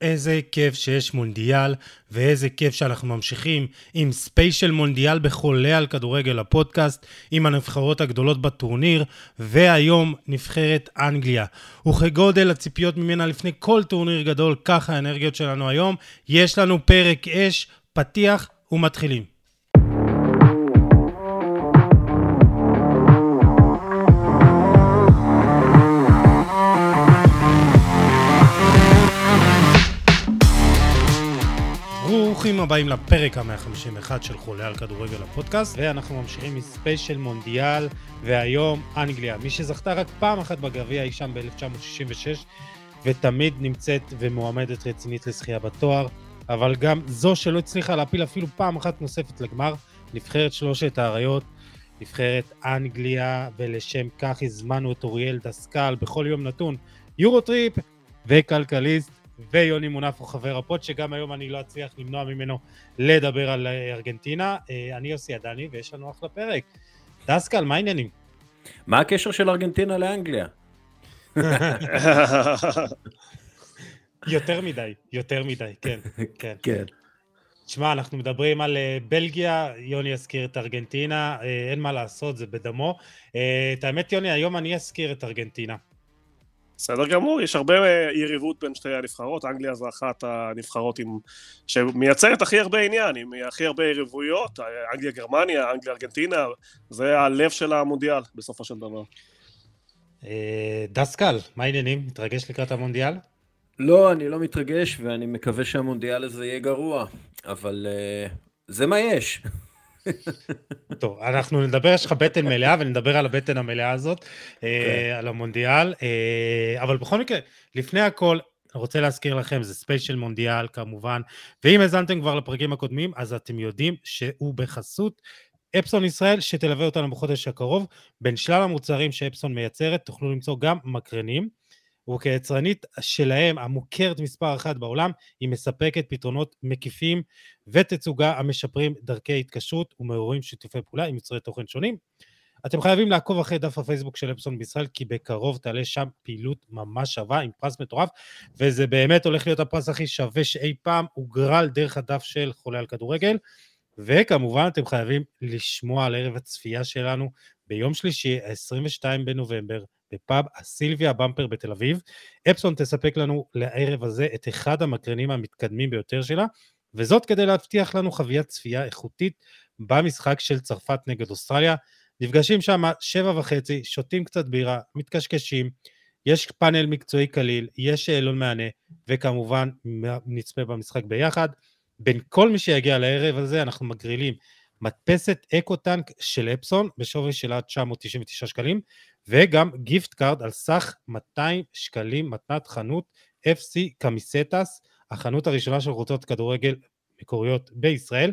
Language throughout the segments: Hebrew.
איזה כיף שיש מונדיאל, ואיזה כיף שאנחנו ממשיכים עם ספיישל מונדיאל בחולה על כדורגל הפודקאסט, עם הנבחרות הגדולות בטורניר, והיום נבחרת אנגליה. וכגודל הציפיות ממנה לפני כל טורניר גדול, ככה האנרגיות שלנו היום. יש לנו פרק אש, פתיח ומתחילים. ברוכים הבאים לפרק ה-151 של חולה על כדורגל הפודקאסט, ואנחנו ממשיכים מספיישל מונדיאל, והיום אנגליה. מי שזכתה רק פעם אחת בגביע אי שם ב-1966, ותמיד נמצאת ומועמדת רצינית לזכייה בתואר, אבל גם זו שלא הצליחה להפיל אפילו פעם אחת נוספת לגמר, נבחרת שלושת האריות, נבחרת אנגליה, ולשם כך הזמנו את אוריאל דסקל בכל יום נתון, יורוטריפ וכלכליסט. ויוני מונפו חבר הפוד, שגם היום אני לא אצליח למנוע ממנו לדבר על אה, ארגנטינה. אה, אני יוסי עדני, ויש לנו אחלה פרק. דסקל, מה העניינים? מה הקשר של ארגנטינה לאנגליה? יותר מדי, יותר מדי, כן, כן. כן. תשמע, אנחנו מדברים על אה, בלגיה, יוני יזכיר את ארגנטינה, אין מה לעשות, זה בדמו. את האמת, יוני, היום אני אזכיר את ארגנטינה. בסדר גמור, יש הרבה אה, יריבות בין שתי הנבחרות, אנגליה זו אחת הנבחרות עם... שמייצרת הכי הרבה עניין, עם הכי הרבה יריבויות, אנגליה גרמניה, אנגליה ארגנטינה, זה הלב של המונדיאל בסופו של דבר. אה, דסקל, מה העניינים? מתרגש לקראת המונדיאל? לא, אני לא מתרגש ואני מקווה שהמונדיאל הזה יהיה גרוע, אבל זה מה יש. טוב, אנחנו נדבר, יש לך בטן מלאה, ונדבר על הבטן המלאה הזאת, okay. אה, כן. על המונדיאל. אה, אבל בכל מקרה, לפני הכל, אני רוצה להזכיר לכם, זה ספיישל מונדיאל כמובן, ואם האזנתם כבר לפרקים הקודמים, אז אתם יודעים שהוא בחסות אפסון ישראל, שתלווה אותנו בחודש הקרוב. בין שלל המוצרים שאפסון מייצרת, תוכלו למצוא גם מקרנים. וכיצרנית שלהם, המוכרת מספר אחת בעולם, היא מספקת פתרונות מקיפים ותצוגה המשפרים דרכי התקשרות ומעוררים שיתופי פעולה עם יוצרי תוכן שונים. אתם חייבים לעקוב אחרי דף הפייסבוק של אפסון בישראל, כי בקרוב תעלה שם פעילות ממש שווה עם פרס מטורף, וזה באמת הולך להיות הפרס הכי שווה שאי פעם הוגרל דרך הדף של חולה על כדורגל. וכמובן אתם חייבים לשמוע על ערב הצפייה שלנו ביום שלישי, ה-22 בנובמבר, בפאב הסילביה במפר בתל אביב. אפסון תספק לנו לערב הזה את אחד המקרנים המתקדמים ביותר שלה, וזאת כדי להבטיח לנו חוויית צפייה איכותית במשחק של צרפת נגד אוסטרליה. נפגשים שם שבע וחצי, שותים קצת בירה, מתקשקשים, יש פאנל מקצועי קליל, יש שאלון מענה, וכמובן נצפה במשחק ביחד. בין כל מי שיגיע לערב הזה אנחנו מגרילים מדפסת אקו-טנק של אפסון בשווי של עד 999 שקלים, וגם gift card על סך 200 שקלים מתנת חנות FC קמיסטס, החנות הראשונה של קבוצות כדורגל מקוריות בישראל,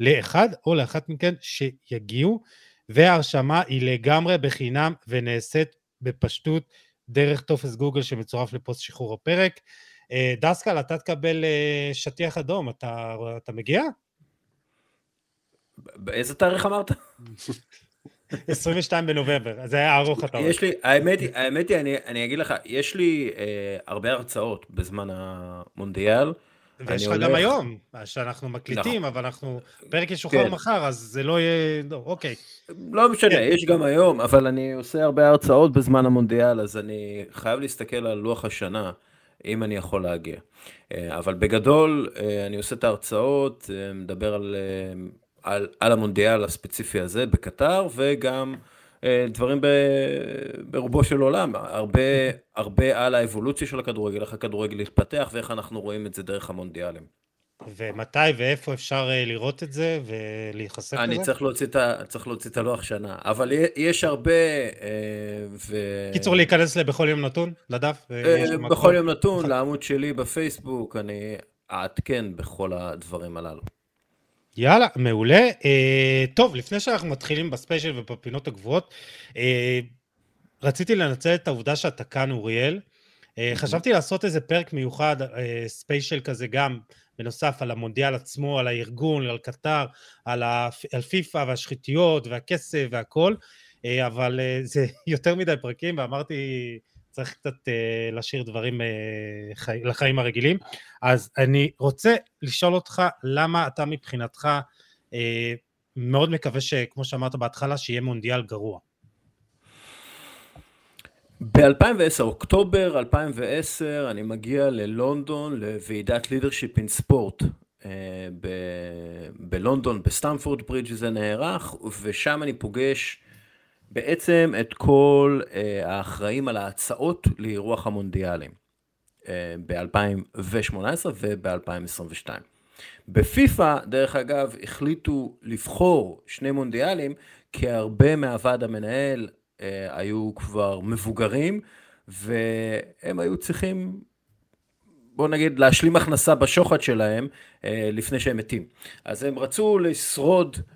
לאחד או לאחת מכן שיגיעו, וההרשמה היא לגמרי בחינם ונעשית בפשטות דרך טופס גוגל שמצורף לפוסט שחרור הפרק. אה, דסקל, אתה תקבל אה, שטיח אדום, אתה, אתה מגיע? באיזה תאריך אמרת? 22 בנובמבר, זה היה ארוך אתה יש לי, האמת היא, האמת היא, אני, אני אגיד לך, יש לי אה, הרבה הרצאות בזמן המונדיאל. ויש לך הולך... גם היום, שאנחנו מקליטים, נכון. אבל אנחנו, פרק ישוחרר כן. מחר, אז זה לא יהיה, לא, אוקיי. לא משנה, כן. יש גם היום, אבל אני עושה הרבה הרצאות בזמן המונדיאל, אז אני חייב להסתכל על לוח השנה, אם אני יכול להגיע. אה, אבל בגדול, אה, אני עושה את ההרצאות, אה, מדבר על על, על המונדיאל הספציפי הזה בקטר, וגם אה, דברים ב, ברובו של עולם, הרבה, הרבה על האבולוציה של הכדורגל, איך הכדורגל התפתח ואיך אנחנו רואים את זה דרך המונדיאלים. ומתי ואיפה אפשר אה, לראות את זה ולהיחשף לזה? אני צריך להוציא, את ה, צריך להוציא את הלוח שנה, אבל יש הרבה... אה, ו... קיצור, להיכנס בכל יום נתון, לדף? בכל יום נתון, לעמוד שלי בפייסבוק, אני אעדכן בכל הדברים הללו. יאללה, מעולה. אה, טוב, לפני שאנחנו מתחילים בספיישל ובפינות הקבועות, אה, רציתי לנצל את העובדה שאתה כאן, אוריאל. אה, חשבתי לעשות איזה פרק מיוחד, אה, ספיישל כזה גם, בנוסף על המונדיאל עצמו, על הארגון, על קטאר, על. על פיפ"א והשחיתויות והכסף והכל, אה, אבל אה, זה יותר מדי פרקים, ואמרתי, צריך קצת אה, להשאיר דברים אה, חי, לחיים הרגילים. אז אני רוצה לשאול אותך, למה אתה מבחינתך אה, מאוד מקווה שכמו שאמרת בהתחלה, שיהיה מונדיאל גרוע? ב-2010, אוקטובר 2010, אני מגיע ללונדון לוועידת לידרשיפ אין ספורט בלונדון, בסטמפורד ברידג' זה נערך, ושם אני פוגש בעצם את כל uh, האחראים על ההצעות לאירוח המונדיאלים uh, ב-2018 וב-2022. בפיפ"א, דרך אגב, החליטו לבחור שני מונדיאלים, כי הרבה מהוועד המנהל uh, היו כבר מבוגרים, והם היו צריכים בוא נגיד, להשלים הכנסה בשוחד שלהם אה, לפני שהם מתים. אז הם רצו לשרוד, אה,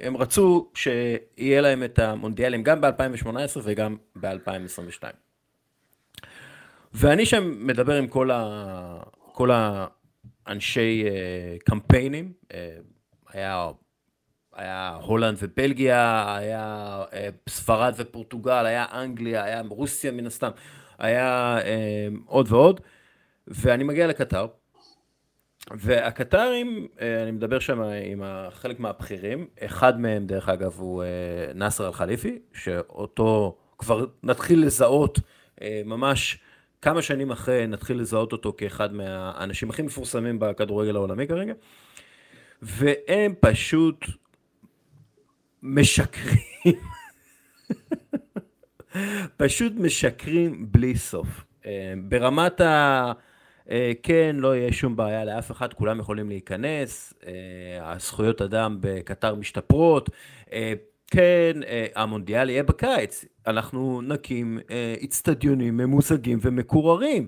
הם רצו שיהיה להם את המונדיאלים גם ב-2018 וגם ב-2022. ואני שם מדבר עם כל, ה, כל האנשי אה, קמפיינים, אה, היה, היה הולנד ובלגיה, היה אה, ספרד ופורטוגל, היה אנגליה, היה רוסיה מן הסתם, היה אה, עוד ועוד. ואני מגיע לקטר, והקטרים, אה, אני מדבר שם עם חלק מהבכירים, אחד מהם דרך אגב הוא אה, נאסר אל-חליפי, שאותו כבר נתחיל לזהות אה, ממש כמה שנים אחרי, נתחיל לזהות אותו כאחד מהאנשים הכי מפורסמים בכדורגל העולמי כרגע, והם פשוט משקרים, פשוט משקרים בלי סוף. ברמת ה... אה, כן, לא יהיה שום בעיה לאף אחד, כולם יכולים להיכנס, אה, הזכויות אדם בקטר משתפרות, אה, כן, המונדיאל יהיה בקיץ, אנחנו נקים איצטדיונים ממוזגים ומקוררים.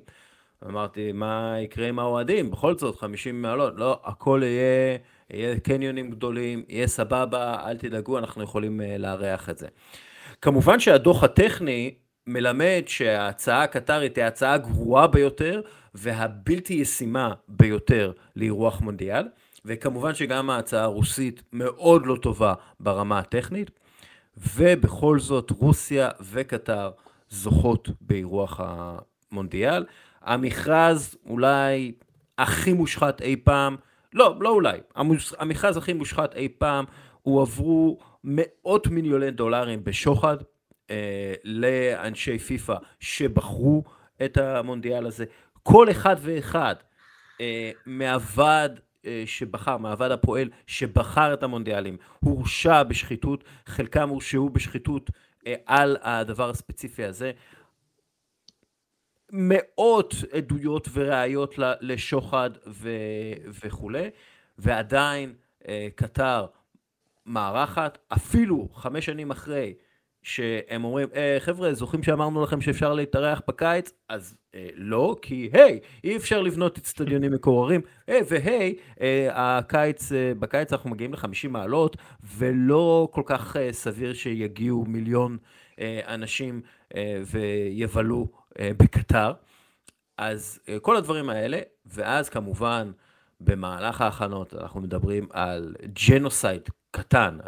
אמרתי, מה יקרה עם האוהדים? בכל זאת, 50 מעלות, לא, הכל יהיה, יהיה קניונים גדולים, יהיה סבבה, אל תדאגו, אנחנו יכולים לארח את זה. כמובן שהדוח הטכני מלמד שההצעה הקטרית היא ההצעה הגרועה ביותר והבלתי ישימה ביותר לאירוח מונדיאל, וכמובן שגם ההצעה הרוסית מאוד לא טובה ברמה הטכנית, ובכל זאת רוסיה וקטר זוכות באירוח המונדיאל. המכרז אולי הכי מושחת אי פעם, לא, לא אולי, המכרז הכי מושחת אי פעם, הועברו מאות מיליוני דולרים בשוחד לאנשי פיפ"א שבחרו את המונדיאל הזה. כל אחד ואחד אה, מהוועד אה, שבחר, מהוועד הפועל שבחר את המונדיאלים, הורשע בשחיתות, חלקם הורשעו בשחיתות אה, על הדבר הספציפי הזה. מאות עדויות וראיות לשוחד ו... וכולי, ועדיין אה, קטר מארחת, אפילו חמש שנים אחרי שהם אומרים, אה, חבר'ה, זוכרים שאמרנו לכם שאפשר להתארח בקיץ? אז אה, לא, כי היי, אי אפשר לבנות אצטדיונים מקוררים, היי, והי, אה, הקיץ, אה, בקיץ אנחנו מגיעים ל-50 מעלות, ולא כל כך אה, סביר שיגיעו מיליון אה, אנשים אה, ויבלו אה, בקטר. אז אה, כל הדברים האלה, ואז כמובן, במהלך ההכנות אנחנו מדברים על ג'נוסייד קטן.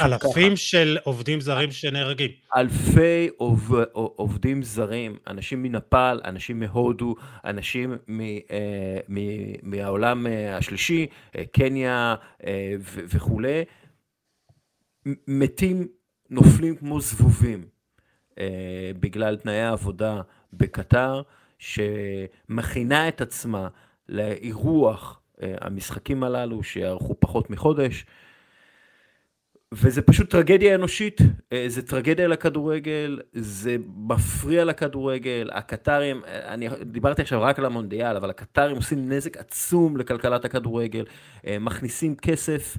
אלפים ככה. של עובדים זרים שנהרגים. אלפי עוב, עובדים זרים, אנשים מנפאל, אנשים מהודו, אנשים מ, אה, מ, מהעולם אה, השלישי, אה, קניה ו, וכולי, מתים, נופלים כמו זבובים בגלל תנאי העבודה בקטר, שמכינה את עצמה לאירוח המשחקים הללו, שיארכו פחות מחודש. וזה פשוט טרגדיה אנושית, אה, זה טרגדיה לכדורגל, זה מפריע לכדורגל, הקטרים, אה, אני דיברתי עכשיו רק על המונדיאל, אבל הקטרים עושים נזק עצום לכלכלת הכדורגל, אה, מכניסים כסף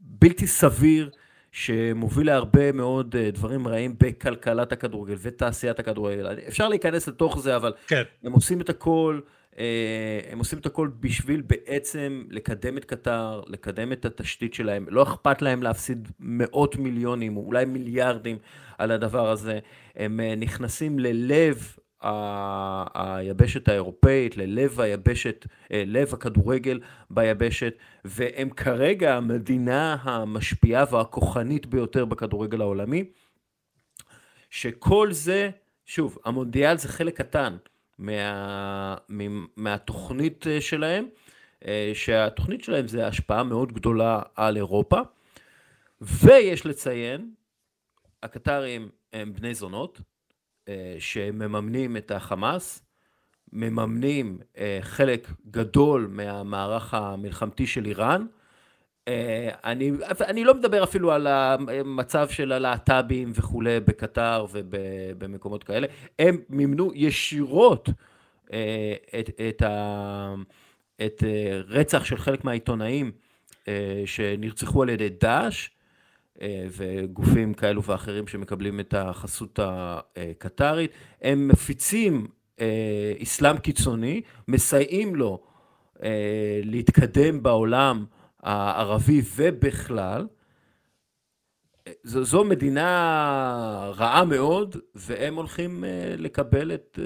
בלתי סביר, שמוביל להרבה מאוד דברים רעים בכלכלת הכדורגל ותעשיית הכדורגל. אפשר להיכנס לתוך זה, אבל כן. הם עושים את הכל. אה, הם עושים את הכל בשביל בעצם לקדם את קטר, לקדם את התשתית שלהם. לא אכפת להם להפסיד מאות מיליונים, או אולי מיליארדים על הדבר הזה. הם אה, נכנסים ללב היבשת האירופאית, ללב היבשת, אה, לב הכדורגל ביבשת, והם כרגע המדינה המשפיעה והכוחנית ביותר בכדורגל העולמי. שכל זה, שוב, המונדיאל זה חלק קטן מה, מהתוכנית שלהם, שהתוכנית שלהם זה השפעה מאוד גדולה על אירופה, ויש לציין, הקטרים הם בני זונות, שמממנים את החמאס, מממנים אה, חלק גדול מהמערך המלחמתי של איראן. אה, אני, אני לא מדבר אפילו על המצב של הלהט"בים וכולי בקטר ובמקומות כאלה, הם מימנו ישירות אה, את, את, ה, את רצח של חלק מהעיתונאים שנרצחו על ידי דאעש. וגופים כאלו ואחרים שמקבלים את החסות הקטרית, הם מפיצים אה, אסלאם קיצוני, מסייעים לו אה, להתקדם בעולם הערבי ובכלל. זו, זו מדינה רעה מאוד, והם הולכים אה, לקבל את,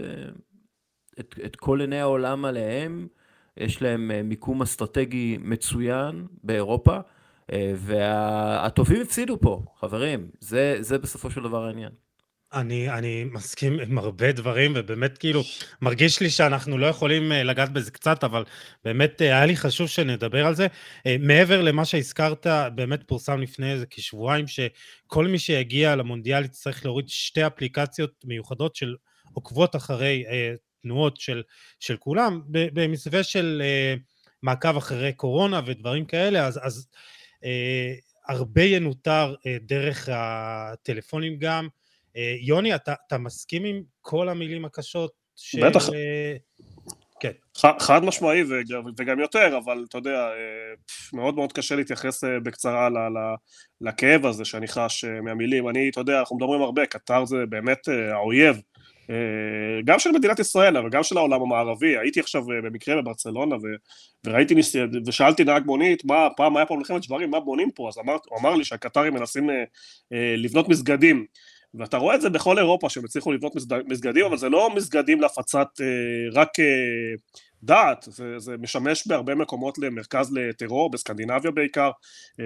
את, את כל עיני העולם עליהם. יש להם מיקום אסטרטגי מצוין באירופה, והטובים הפסידו פה, חברים. זה, זה בסופו של דבר העניין. אני, אני מסכים עם הרבה דברים, ובאמת כאילו, מרגיש לי שאנחנו לא יכולים אה, לגעת בזה קצת, אבל באמת אה, היה לי חשוב שנדבר על זה. אה, מעבר למה שהזכרת, באמת פורסם לפני איזה כשבועיים, שכל מי שיגיע למונדיאל יצטרך להוריד שתי אפליקציות מיוחדות של עוקבות אחרי תנועות של, של כולם, במסווה של מעקב אחרי קורונה ודברים כאלה, אז, אז הרבה ינותר דרך הטלפונים גם. אה, יוני, אתה, אתה מסכים עם כל המילים הקשות? של... בטח. אה, כן. חד משמעי וגם, וגם יותר, אבל אתה יודע, אה, מאוד מאוד קשה להתייחס בקצרה לכאב הזה שאני חש מהמילים. אני, אתה יודע, אנחנו מדברים הרבה, קטר זה באמת האויב, גם של מדינת ישראל, אבל גם של העולם המערבי. הייתי עכשיו במקרה בברצלונה ו, וראיתי, ושאלתי נהג מונית, מה, פעם היה פה מלחמת שברים, מה בונים פה? אז אמר, הוא אמר לי שהקטרים מנסים לבנות מסגדים. ואתה רואה את זה בכל אירופה שהם הצליחו לבנות מסגדים, אבל זה לא מסגדים להפצת אה, רק אה, דעת, זה, זה משמש בהרבה מקומות למרכז לטרור, בסקנדינביה בעיקר, אה,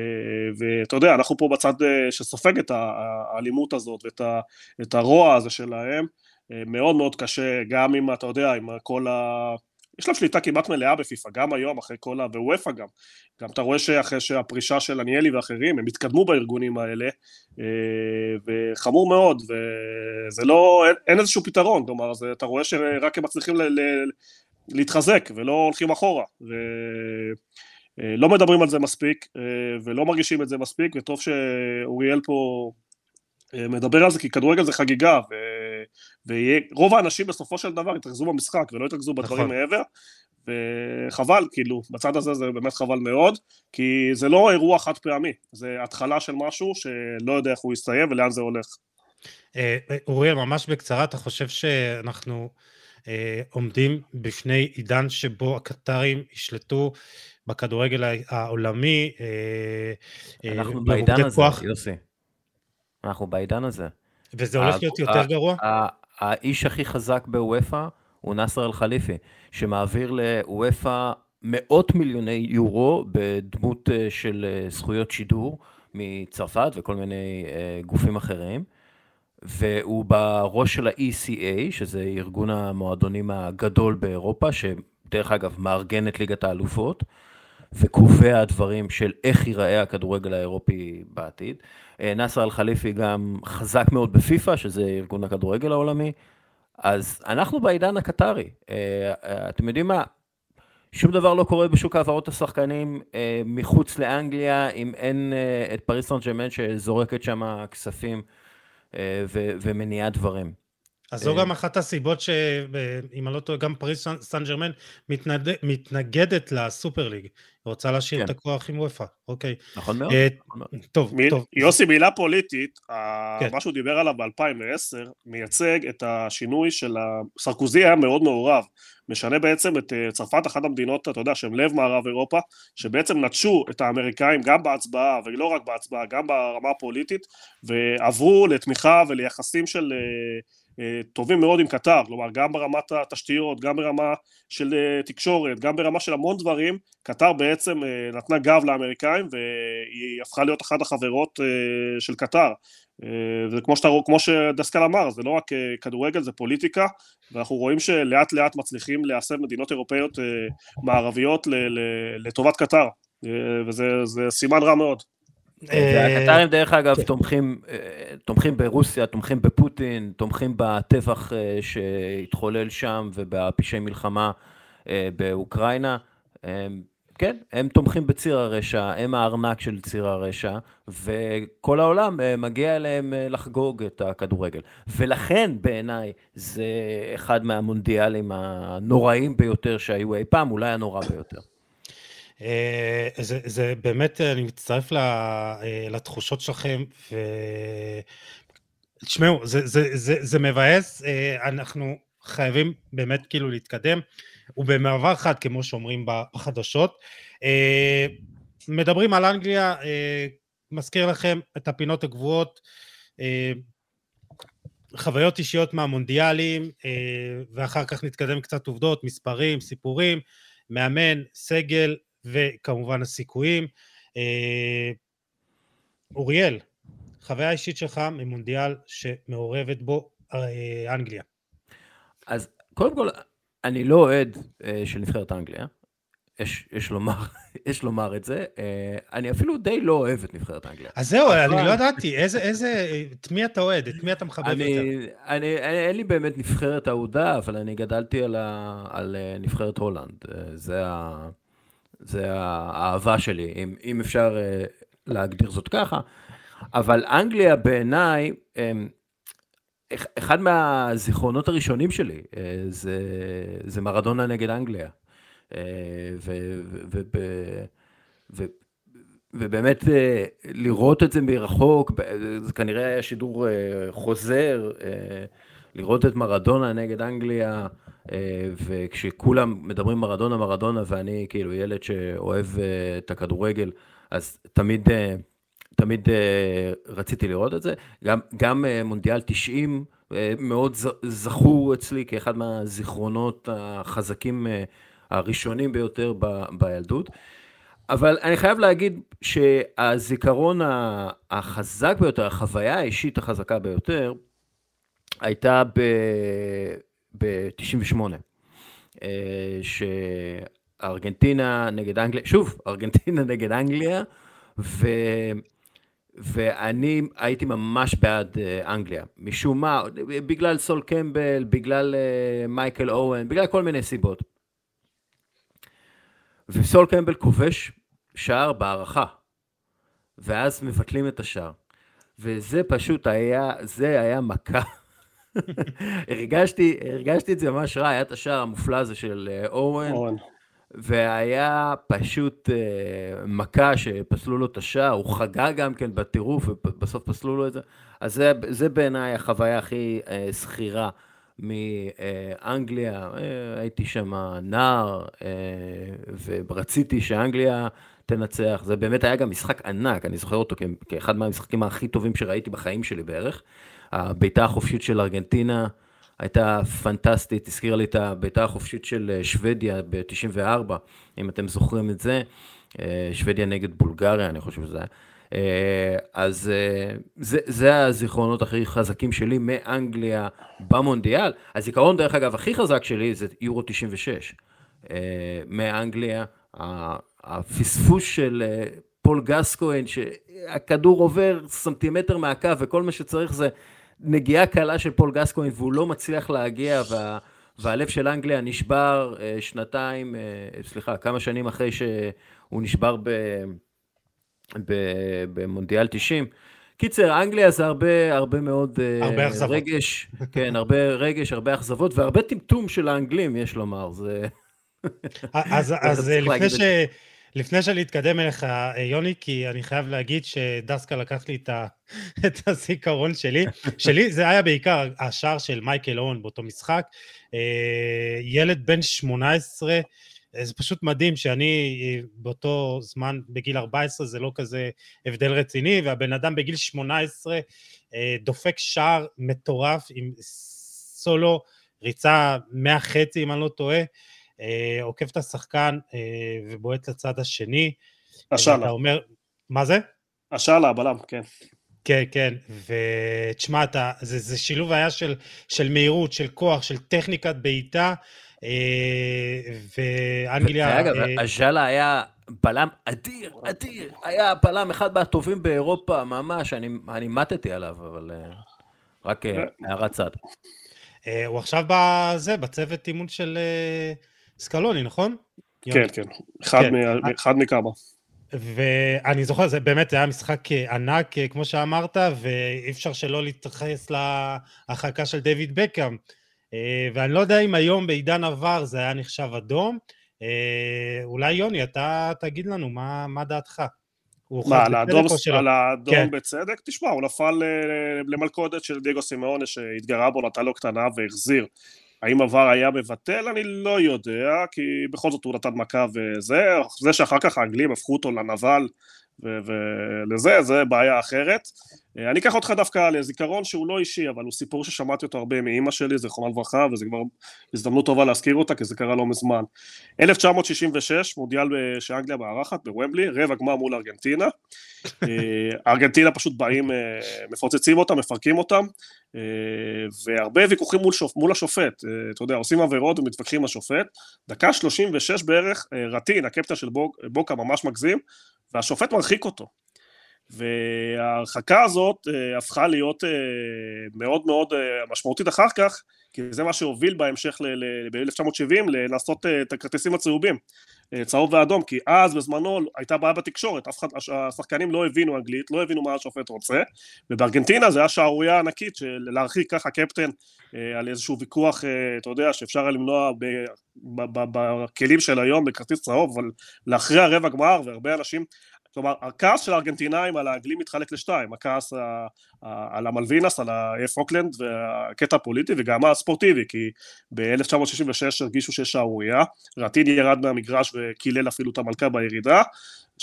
ואתה יודע, אנחנו פה בצד שסופג את האלימות הזאת ואת ה, את הרוע הזה שלהם, מאוד מאוד קשה, גם אם אתה יודע, עם כל ה... יש להם שליטה כמעט מלאה בפיפ"א, גם היום, אחרי כל ה... ווופא גם. גם אתה רואה שאחרי שהפרישה של עניאלי ואחרים, הם התקדמו בארגונים האלה, אה, וחמור מאוד, וזה לא, אין, אין איזשהו פתרון, כלומר, זה, אתה רואה שרק הם מצליחים ל, ל, להתחזק, ולא הולכים אחורה. ו... אה, לא מדברים על זה מספיק, אה, ולא מרגישים את זה מספיק, וטוב שאוריאל פה מדבר על זה, כי כדורגל זה חגיגה, ו... ורוב האנשים בסופו של דבר יתרכזו במשחק ולא יתרכזו בדברים נכון. מעבר, וחבל, כאילו, בצד הזה זה באמת חבל מאוד, כי זה לא אירוע חד פעמי, זה התחלה של משהו שלא יודע איך הוא יסתיים ולאן זה הולך. אה, אוריאל, ממש בקצרה, אתה חושב שאנחנו אה, עומדים בפני עידן שבו הקטרים ישלטו בכדורגל העולמי? אה, אנחנו בעידן הזה, יוסי. אנחנו בעידן הזה. וזה הולך להיות יותר גרוע? האיש הכי חזק בוופא הוא נאסר אל-חליפי, שמעביר לוופא מאות מיליוני יורו בדמות אה, של אה, זכויות שידור מצרפת וכל מיני אה, גופים אחרים. והוא בראש של ה-ECA, שזה ארגון המועדונים הגדול באירופה, שדרך אגב מארגן את ליגת האלופות, וקובע דברים של איך ייראה הכדורגל האירופי בעתיד. אה, נאסר אל-חליפי גם חזק מאוד בפיפ"א, שזה ארגון הכדורגל העולמי, אז אנחנו בעידן הקטרי. אה, אה, אתם יודעים מה? שום דבר לא קורה בשוק העברות השחקנים מחוץ לאנגליה, אם אין את פריס סן ג'רמן שזורקת שם כספים ומניעה דברים. אז זו גם אחת הסיבות שאם אני לא טועה, גם פריס סן ג'רמן מתנגדת לסופר ליג. רוצה להשאיר כן. את הכוח עם וופא, אוקיי. נכון מאוד. אה, טוב, מ- טוב. יוסי, מילה פוליטית, כן. מה שהוא דיבר עליו ב-2010, מייצג את השינוי של ה... סרקוזי היה מאוד מעורב. משנה בעצם את אה, צרפת, אחת המדינות, אתה יודע, שהן לב מערב אירופה, שבעצם נטשו את האמריקאים גם בהצבעה, ולא רק בהצבעה, גם ברמה הפוליטית, ועברו לתמיכה וליחסים של... אה, טובים מאוד עם קטר, כלומר גם ברמת התשתיות, גם ברמה של אה, תקשורת, גם ברמה של המון דברים, קטר בעצם אה, נתנה גב לאמריקאים והיא הפכה להיות אחת החברות של קטר וכמו שאתה, כמו שדסקל אמר, זה לא רק כדורגל, זה פוליטיקה, ואנחנו רואים שלאט לאט מצליחים להסב מדינות אירופאיות מערביות לטובת קטר, וזה סימן רע מאוד. הקטרים דרך אגב תומכים, תומכים ברוסיה, תומכים בפוטין, תומכים בטבח שהתחולל שם ובפשעי מלחמה באוקראינה. כן, הם תומכים בציר הרשע, הם הארנק של ציר הרשע, וכל העולם מגיע אליהם לחגוג את הכדורגל. ולכן בעיניי זה אחד מהמונדיאלים הנוראים ביותר שהיו אי פעם, אולי הנורא ביותר. זה, זה באמת, אני מצטרף לתחושות שלכם, ו... תשמעו, זה, זה, זה, זה מבאס, אנחנו חייבים באמת כאילו להתקדם. הוא במעבר חד, כמו שאומרים בחדשות. אה, מדברים על אנגליה, אה, מזכיר לכם את הפינות הגבוהות, אה, חוויות אישיות מהמונדיאלים, ואחר כך נתקדם קצת עובדות, מספרים, סיפורים, מאמן, סגל, וכמובן הסיכויים. אוריאל, חוויה אישית שלך ממונדיאל שמעורבת בו אנגליה. אז קודם כל, אני לא אוהד אה, של נבחרת אנגליה, יש, יש, לומר, יש לומר את זה, אה, אני אפילו די לא אוהב את נבחרת אנגליה. אז זהו. אני לא ידעתי, איזה, איזה, את מי אתה אוהד, את מי אתה מחבב אני, יותר? אני, אני, אין לי באמת נבחרת אהודה, אבל אני גדלתי על, ה, על אה, נבחרת הולנד, זה, ה, זה האהבה שלי, אם, אם אפשר להגדיר זאת ככה, אבל אנגליה בעיניי, אחד מהזיכרונות הראשונים שלי אה, זה, זה מרדונה נגד אנגליה. אה, ו, ו, ו, ובאמת אה, לראות את זה מרחוק, זה כנראה היה שידור חוזר, לראות את מרדונה נגד אנגליה, וכשכולם מדברים מרדונה מרדונה ואני כאילו ילד שאוהב את הכדורגל, אז תמיד תמיד uh, רציתי לראות את זה. גם, גם מונדיאל 90 uh, אה, מאוד זכור אצלי כאחד מהזיכרונות החזקים הראשונים ביותר ב, בילדות. אבל אני חייב להגיד שהזיכרון החזק ביותר, החוויה האישית החזקה ביותר, הייתה ב-98. ב- שארגנטינה נגד אנגליה, שוב, ארגנטינה נגד אנגליה, ו... ואני הייתי ממש בעד אה, אנגליה. משום מה, בגלל סול קמבל, בגלל אה, מייקל אוהן, בגלל כל מיני סיבות. וסול קמבל כובש שער בהערכה, ואז מבטלים את השער. וזה פשוט היה, זה היה מכה. הרגשתי, הרגשתי את זה ממש רע, היה את השער המופלא הזה של אה, אוהן. והיה פשוט uh, מכה שפסלו לו את השער, הוא חגג גם כן בטירוף, ובסוף פסלו לו את זה. אז זה, זה בעיניי החוויה הכי uh, שכירה מאנגליה. Uh, הייתי שם נער, uh, ורציתי שאנגליה תנצח. זה באמת היה גם משחק ענק, אני זוכר אותו כאחד מהמשחקים הכי טובים שראיתי בחיים שלי בערך. הבעיטה החופשית של ארגנטינה. הייתה פנטסטית, הזכירה לי את הביתה החופשית של אה, שוודיה ב-94, אם אתם זוכרים את זה, אה, שוודיה נגד בולגריה, אני חושב שזה היה. אה, אז זה, זה הזיכרונות הכי חזקים שלי מאנגליה במונדיאל. הזיכרון, דרך אגב, הכי חזק שלי זה יורו 96. מאנגליה, הפספוס של פול גסקוין, שהכדור עובר סנטימטר מהקו וכל מה שצריך זה נגיעה קלה של פול גסקוין והוא לא מצליח להגיע, וה, והלב של אנגליה נשבר אה, שנתיים, אה, סליחה, כמה שנים אחרי שהוא נשבר ב, ב, במונדיאל 90. קיצר, אנגליה זה הרבה, הרבה מאוד אה, הרבה אכזבות. רגש, כן, הרבה רגש, הרבה אכזבות, והרבה טמטום של האנגלים, יש לומר, זה... אז, אז לפני ש... לפני שאני אתקדם אליך, יוני, כי אני חייב להגיד שדסקה לקח לי את, ה, את הזיכרון שלי. שלי זה היה בעיקר השער של מייקל און באותו משחק. אה, ילד בן 18, זה פשוט מדהים שאני באותו זמן, בגיל 14, זה לא כזה הבדל רציני, והבן אדם בגיל 18 אה, דופק שער מטורף עם סולו, ריצה מהחצי, אם אני לא טועה. אה, עוקף את השחקן אה, ובועט לצד השני. השאלה. אומר, מה זה? השאלה, הבלם, כן. כן, כן, ותשמע, זה, זה שילוב היה של, של מהירות, של כוח, של טכניקת בעיטה, אה, ואנגליה... אגב, אג'אלה היה בלם אדיר, אדיר, היה בלם אחד מהטובים באירופה, ממש, אני, אני מתתי עליו, אבל רק הערת צד. הוא עכשיו בזה, בצוות אימון של סקלוני, נכון? כן, כן, אחד, כן. מ, אחד מכמה. ואני זוכר, זה באמת היה משחק ענק, כמו שאמרת, ואי אפשר שלא להתייחס להרחקה של דיוויד בקאם. ואני לא יודע אם היום בעידן עבר זה היה נחשב אדום. אולי יוני, אתה תגיד לנו, מה, מה דעתך? מה, על האדום, על האדום כן. בצדק? תשמע, הוא נפל למלכודת של דייגו סימאונה שהתגרה בו, נתן לו קטנה והחזיר. האם עבר היה מבטל? אני לא יודע, כי בכל זאת הוא נתן מכה וזה, זה שאחר כך האנגלים הפכו אותו לנבל ולזה, זה בעיה אחרת. אני אקח אותך דווקא לזיכרון שהוא לא אישי, אבל הוא סיפור ששמעתי אותו הרבה מאימא שלי, זיכרונה לברכה, וזה כבר הזדמנות טובה להזכיר אותה, כי זה קרה לא מזמן. 1966, מודיאל שאנגליה מארחת בוומבלי, רבע גמר מול ארגנטינה. ארגנטינה פשוט באים, מפוצצים אותם, מפרקים אותם, והרבה ויכוחים מול, שופ, מול השופט, אתה יודע, עושים עבירות ומתווכחים עם השופט. דקה 36 בערך, רטין, הקפטן של בוקה ממש מגזים, והשופט מרחיק אותו. וההרחקה הזאת uh, הפכה להיות מאוד מאוד משמעותית אחר כך, כי זה מה שהוביל בהמשך ב-1970 לעשות uh, את הכרטיסים הצהובים, צהוב ואדום, כי אז בזמנו הייתה בעיה בתקשורת, אף אחד, השחקנים לא הבינו אנגלית, לא הבינו מה השופט רוצה, ובארגנטינה זה היה שערורייה ענקית של להרחיק ככה קפטן uh, על איזשהו ויכוח, uh, אתה יודע, שאפשר היה למנוע בכלים של היום בכרטיס צהוב, אבל לאחרי הרבע גמר, והרבה אנשים כלומר, הכעס של הארגנטינאים על האנגלים מתחלק לשתיים, הכעס על המלווינס, על האף אוקלנד והקטע הפוליטי וגם הספורטיבי, כי ב-1966 הרגישו שיש שערורייה, רטיני ירד מהמגרש וקילל אפילו את המלכה בירידה,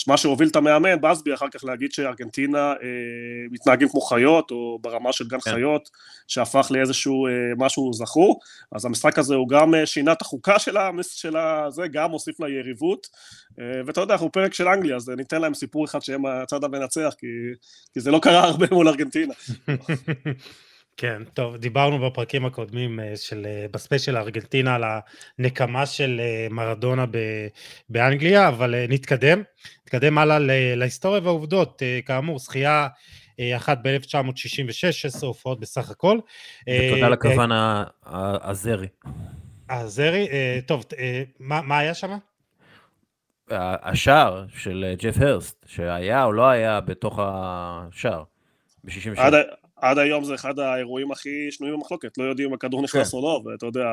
מה שהוביל את המאמן, בסבי, אחר כך להגיד שארגנטינה אה, מתנהגים כמו חיות, או ברמה של גן כן. חיות, שהפך לאיזשהו אה, משהו זכור, אז המשחק הזה הוא גם אה, שינה את החוקה של, ה, של זה, גם הוסיף לה יריבות, אה, ואתה יודע, אנחנו פרק של אנגליה, אז ניתן להם סיפור אחד שהם הצד המנצח, כי, כי זה לא קרה הרבה מול ארגנטינה. כן, טוב, דיברנו בפרקים הקודמים אה, של, אה, בספיישל ארגנטינה על הנקמה של אה, מרדונה באנגליה, אבל נתקדם, נתקדם הלאה להיסטוריה והעובדות, כאמור, זכייה אחת ב-1966, 16 הופעות בסך הכל. ותודה לכוון הזרי. הזרי, טוב, מה, מה היה שם? השער של ג'ף הרסט, שהיה או לא היה בתוך השער, ב-66. עד היום זה אחד האירועים הכי שנויים במחלוקת, לא יודעים אם הכדור נכנס כן. או לא, ואתה יודע,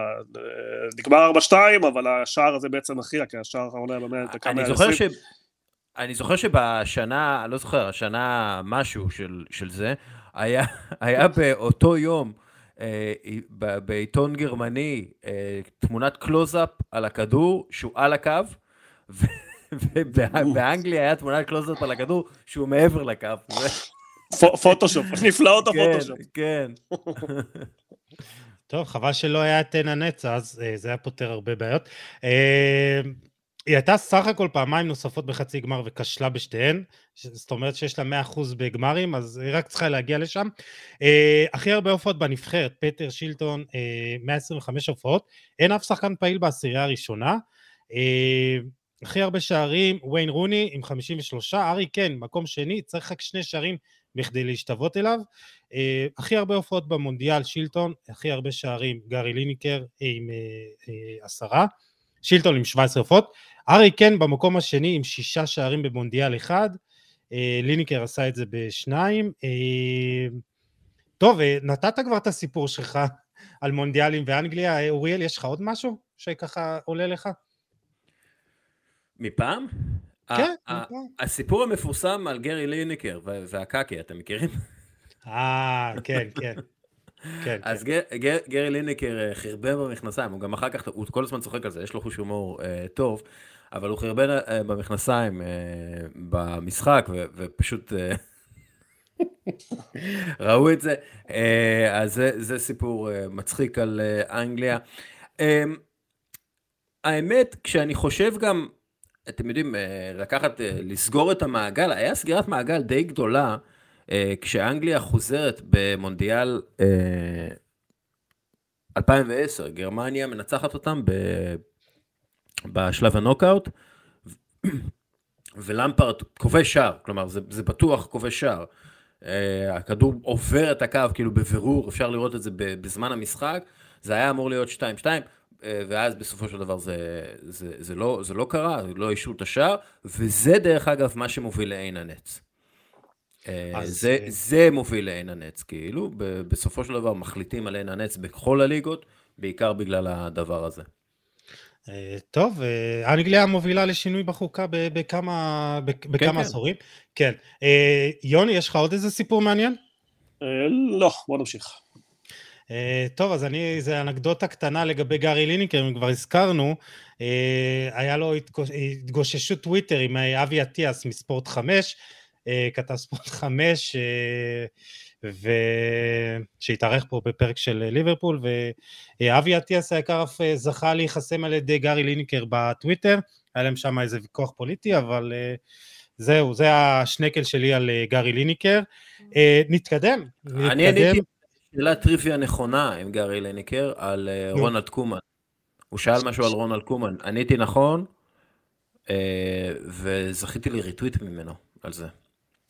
נגמר 4-2, אבל השער הזה בעצם הכריע, כי השער האחרון היה באמת דקה 120. אני זוכר שבשנה, אני לא זוכר, השנה משהו של, של זה, היה, היה באותו יום אה, בעיתון גרמני אה, תמונת קלוזאפ על הכדור שהוא על הקו, ובאנגליה היה תמונת קלוזאפ על הכדור שהוא מעבר לקו. פוטושופ, נפלאות הפוטושופ. כן, כן. טוב, חבל שלא היה את עין הנץ, אז אה, זה היה פותר הרבה בעיות. אה, היא הייתה סך הכל פעמיים נוספות בחצי גמר וכשלה בשתיהן, זאת אומרת שיש לה 100% בגמרים, אז היא רק צריכה להגיע לשם. אה, הכי הרבה הופעות בנבחרת, פטר שילטון, 125 הופעות, אין אף שחקן פעיל בעשירייה הראשונה. הכי הרבה שערים, ויין רוני עם 53, ארי כן, מקום שני, צריך רק שני שערים בכדי להשתוות אליו. Uh, הכי הרבה הופעות במונדיאל, שילטון, הכי הרבה שערים, גארי ליניקר עם uh, uh, עשרה, שילטון עם 17 הופעות, ארי קן במקום השני עם שישה שערים במונדיאל אחד, ליניקר עשה את זה בשניים. טוב, נתת כבר את הסיפור שלך על מונדיאלים ואנגליה, אוריאל, יש לך עוד משהו שככה עולה לך? מפעם? כן, הסיפור המפורסם על גרי ליניקר והקקי, אתם מכירים? אה, כן, כן. כן, אז כן. גר, גרי ליניקר אה, חרבן במכנסיים, הוא גם אחר כך, הוא כל הזמן צוחק על זה, יש לו חוש הומור אה, טוב, אבל הוא חרבן אה, במכנסיים אה, במשחק, ו, ופשוט אה, ראו את זה. אה, אז זה, זה סיפור אה, מצחיק על אה, אנגליה. אה, האמת, כשאני חושב גם אתם יודעים, אה, לקחת, אה, לסגור את המעגל, היה סגירת מעגל די גדולה כשאנגליה חוזרת במונדיאל 2010, גרמניה מנצחת אותם בשלב הנוקאוט, ולמפרט כובש שער, כלומר זה, זה בטוח כובש שער. הכדור עובר את הקו כאילו בבירור, אפשר לראות את זה בזמן המשחק, זה היה אמור להיות 2-2, uh, אה, ואז בסופו של דבר זה, זה, זה, לא, זה לא קרה, לא אישרו את השער, וזה דרך אגב מה שמוביל לעין הנץ. Uh, זה, זה מוביל לעין הנץ, כאילו, בסופו של דבר מחליטים על עין הנץ בכל הליגות, בעיקר בגלל הדבר הזה. אה, טוב, אה, אנגליה מובילה לשינוי בחוקה בכמה, בכמה כן, כן. עשורים. כן. אה, יוני, יש לך עוד איזה סיפור מעניין? לא, בוא נמשיך. טוב, אז אני, זה אנקדוטה קטנה לגבי גארי ליניקר, אם כבר הזכרנו, היה לו התגוששות טוויטר עם אבי אטיאס מספורט 5, כתב ספורט 5, שהתארך פה בפרק של ליברפול, ואבי אטיאס היקר אף אה, זכה להיחסם על ידי גארי ליניקר בטוויטר, היה להם שם איזה ויכוח פוליטי, אבל אה, זהו, זה השנקל שלי על אה, גארי ליניקר. נתקדם, נתקדם. אני עניתי שאלת טריוויה נכונה עם גארי ליניקר על רונלד קומן. הוא שאל משהו על רונלד קומן, עניתי נכון, וזכיתי לריטוויט ממנו על זה.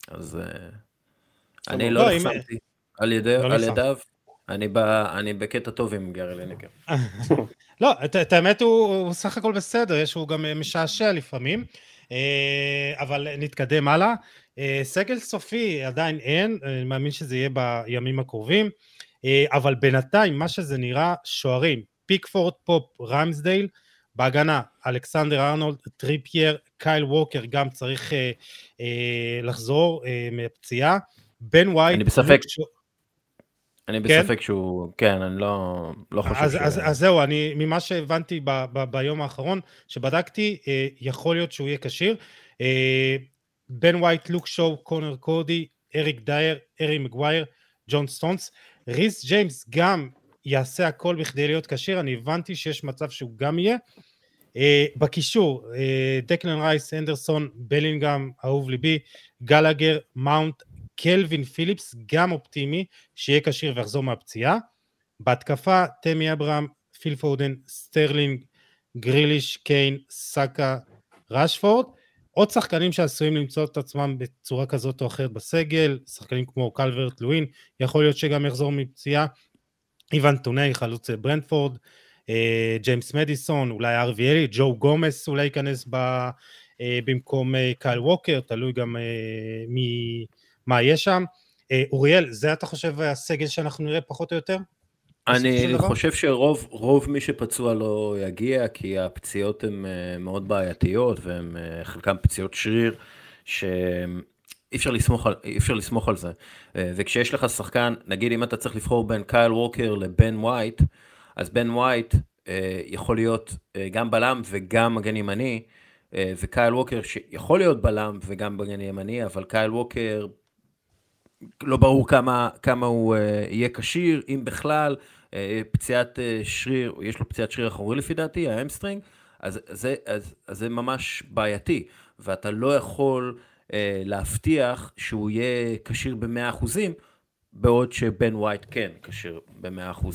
אז... אני לא נחסמתי על לא ידיו, אני בקטע טוב עם גרי לינקר. לא, את האמת הוא סך הכל בסדר, יש הוא גם משעשע לפעמים, אה, אבל נתקדם הלאה. אה, סגל סופי עדיין אין, אני מאמין שזה יהיה בימים הקרובים, אה, אבל בינתיים מה שזה נראה, שוערים, פיקפורד, פופ, רמסדייל, בהגנה, אלכסנדר ארנולד, טריפייר, קייל ווקר גם צריך לחזור מהפציעה. בן ווייט... אני בספק. אני כן? בספק שהוא, כן, אני לא, לא חושב אז, ש... אז, אז זהו, אני, ממה שהבנתי ב, ב, ביום האחרון, שבדקתי, אה, יכול להיות שהוא יהיה כשיר. אה, בן ווייט, לוק שואו, קונר קודי, אריק דייר, הארי מגווייר, ג'ון סטונס. ריס ג'יימס גם יעשה הכל בכדי להיות כשיר, אני הבנתי שיש מצב שהוא גם יהיה. אה, בקישור, אה, דקלן רייס, אנדרסון, בלינגהם, אהוב ליבי, גלגר, מאונט, קלווין פיליפס גם אופטימי שיהיה כשיר ויחזור מהפציעה. בהתקפה תמי אברהם, פיל פודן, סטרלינג, גריליש, קיין, סאקה, ראשפורד. עוד שחקנים שעשויים למצוא את עצמם בצורה כזאת או אחרת בסגל, שחקנים כמו קלברט לואין, יכול להיות שגם יחזור מפציעה. איוון טוני, חלוץ ברנדפורד, אה, ג'יימס מדיסון, אולי ארווי ג'ו גומס אולי ייכנס ב, אה, במקום אה, קייל ווקר, תלוי גם מי... מה יש שם. אה, אוריאל, זה אתה חושב הסגל שאנחנו נראה פחות או יותר? אני חושב שרוב רוב מי שפצוע לא יגיע, כי הפציעות הן אה, מאוד בעייתיות, והן אה, חלקן פציעות שריר, שאי אפשר לסמוך על, אפשר לסמוך על זה. וכשיש לך שחקן, נגיד אם אתה צריך לבחור בין קייל ווקר לבן ווייט, אז בן ווייט יכול להיות גם בלם וגם מגן ימני, וקייל ווקר שיכול להיות בלם וגם מגן ימני, אבל קייל ווקר לא ברור כמה, כמה הוא uh, יהיה כשיר, אם בכלל, פציעת uh, שריר, יש לו פציעת שריר אחורי לפי דעתי, hamstring, אז, אז, אז, אז זה ממש בעייתי, ואתה לא יכול uh, להבטיח שהוא יהיה כשיר ב-100%, בעוד שבן ווייט כן כשיר ב-100%.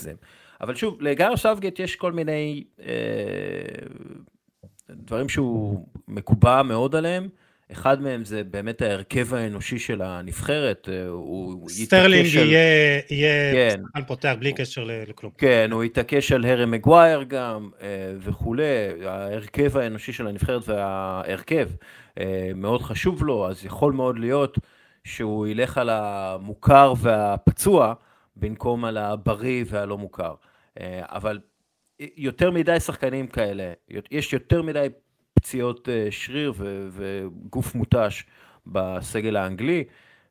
אבל שוב, לגארת' סאות'גייט יש כל מיני uh, דברים שהוא מקובע מאוד עליהם. אחד מהם זה באמת ההרכב האנושי של הנבחרת, אה, הוא סטרלינג יהיה, על... יהיה כן. שחקן פותח בלי קשר לכלום. כן, הוא יתעקש על הרי מגווייר גם אה, וכולי, ההרכב האנושי של הנבחרת וההרכב אה, מאוד חשוב לו, אז יכול מאוד להיות שהוא ילך על המוכר והפצוע במקום על הבריא והלא מוכר. אבל יותר מדי שחקנים כאלה, יש יותר מדי פציעות אה, שריר וגוף מותש בסגל האנגלי.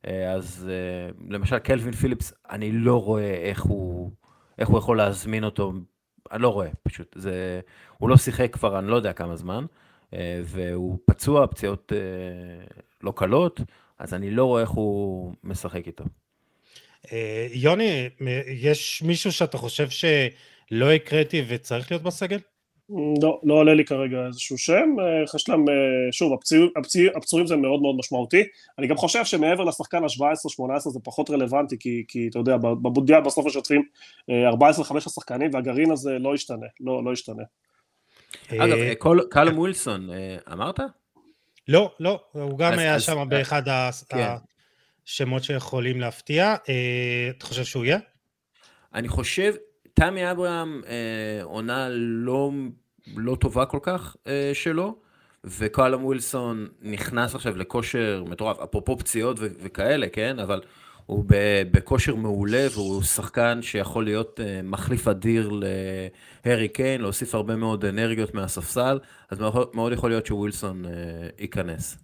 אה, אז אה, למשל קלווין פיליפס, אני לא רואה איך הוא, איך הוא יכול להזמין אותו, אני לא רואה פשוט, זה, הוא לא שיחק כבר אני לא יודע כמה זמן, והוא פצוע, פציעות לא קלות, אז אני לא רואה איך הוא משחק איתו. יוני, יש מישהו שאתה חושב שלא הקראתי וצריך להיות בסגל? לא, לא עולה לי כרגע איזשהו שם, יש להם, שוב, הפצועים זה מאוד מאוד משמעותי, אני גם חושב שמעבר לשחקן ה-17-18 זה פחות רלוונטי, כי, כי אתה יודע, בבונדיאל בסוף משתפים 14-15 שחקנים, והגרעין הזה לא ישתנה, לא, לא ישתנה. אגב, קלום ווילסון, אמרת? לא, לא, הוא גם היה שם באחד כן. השמות שיכולים להפתיע. אתה חושב שהוא יהיה? אני חושב, תמי אברהם אה, עונה לא, לא טובה כל כך אה, שלו, וקואלם ווילסון נכנס עכשיו לכושר מטורף, אפרופו פציעות ו- וכאלה, כן? אבל הוא בכושר מעולה והוא שחקן שיכול להיות אה, מחליף אדיר להרי קיין, להוסיף הרבה מאוד אנרגיות מהספסל, אז מאוד, יכול להיות שווילסון אה, ייכנס.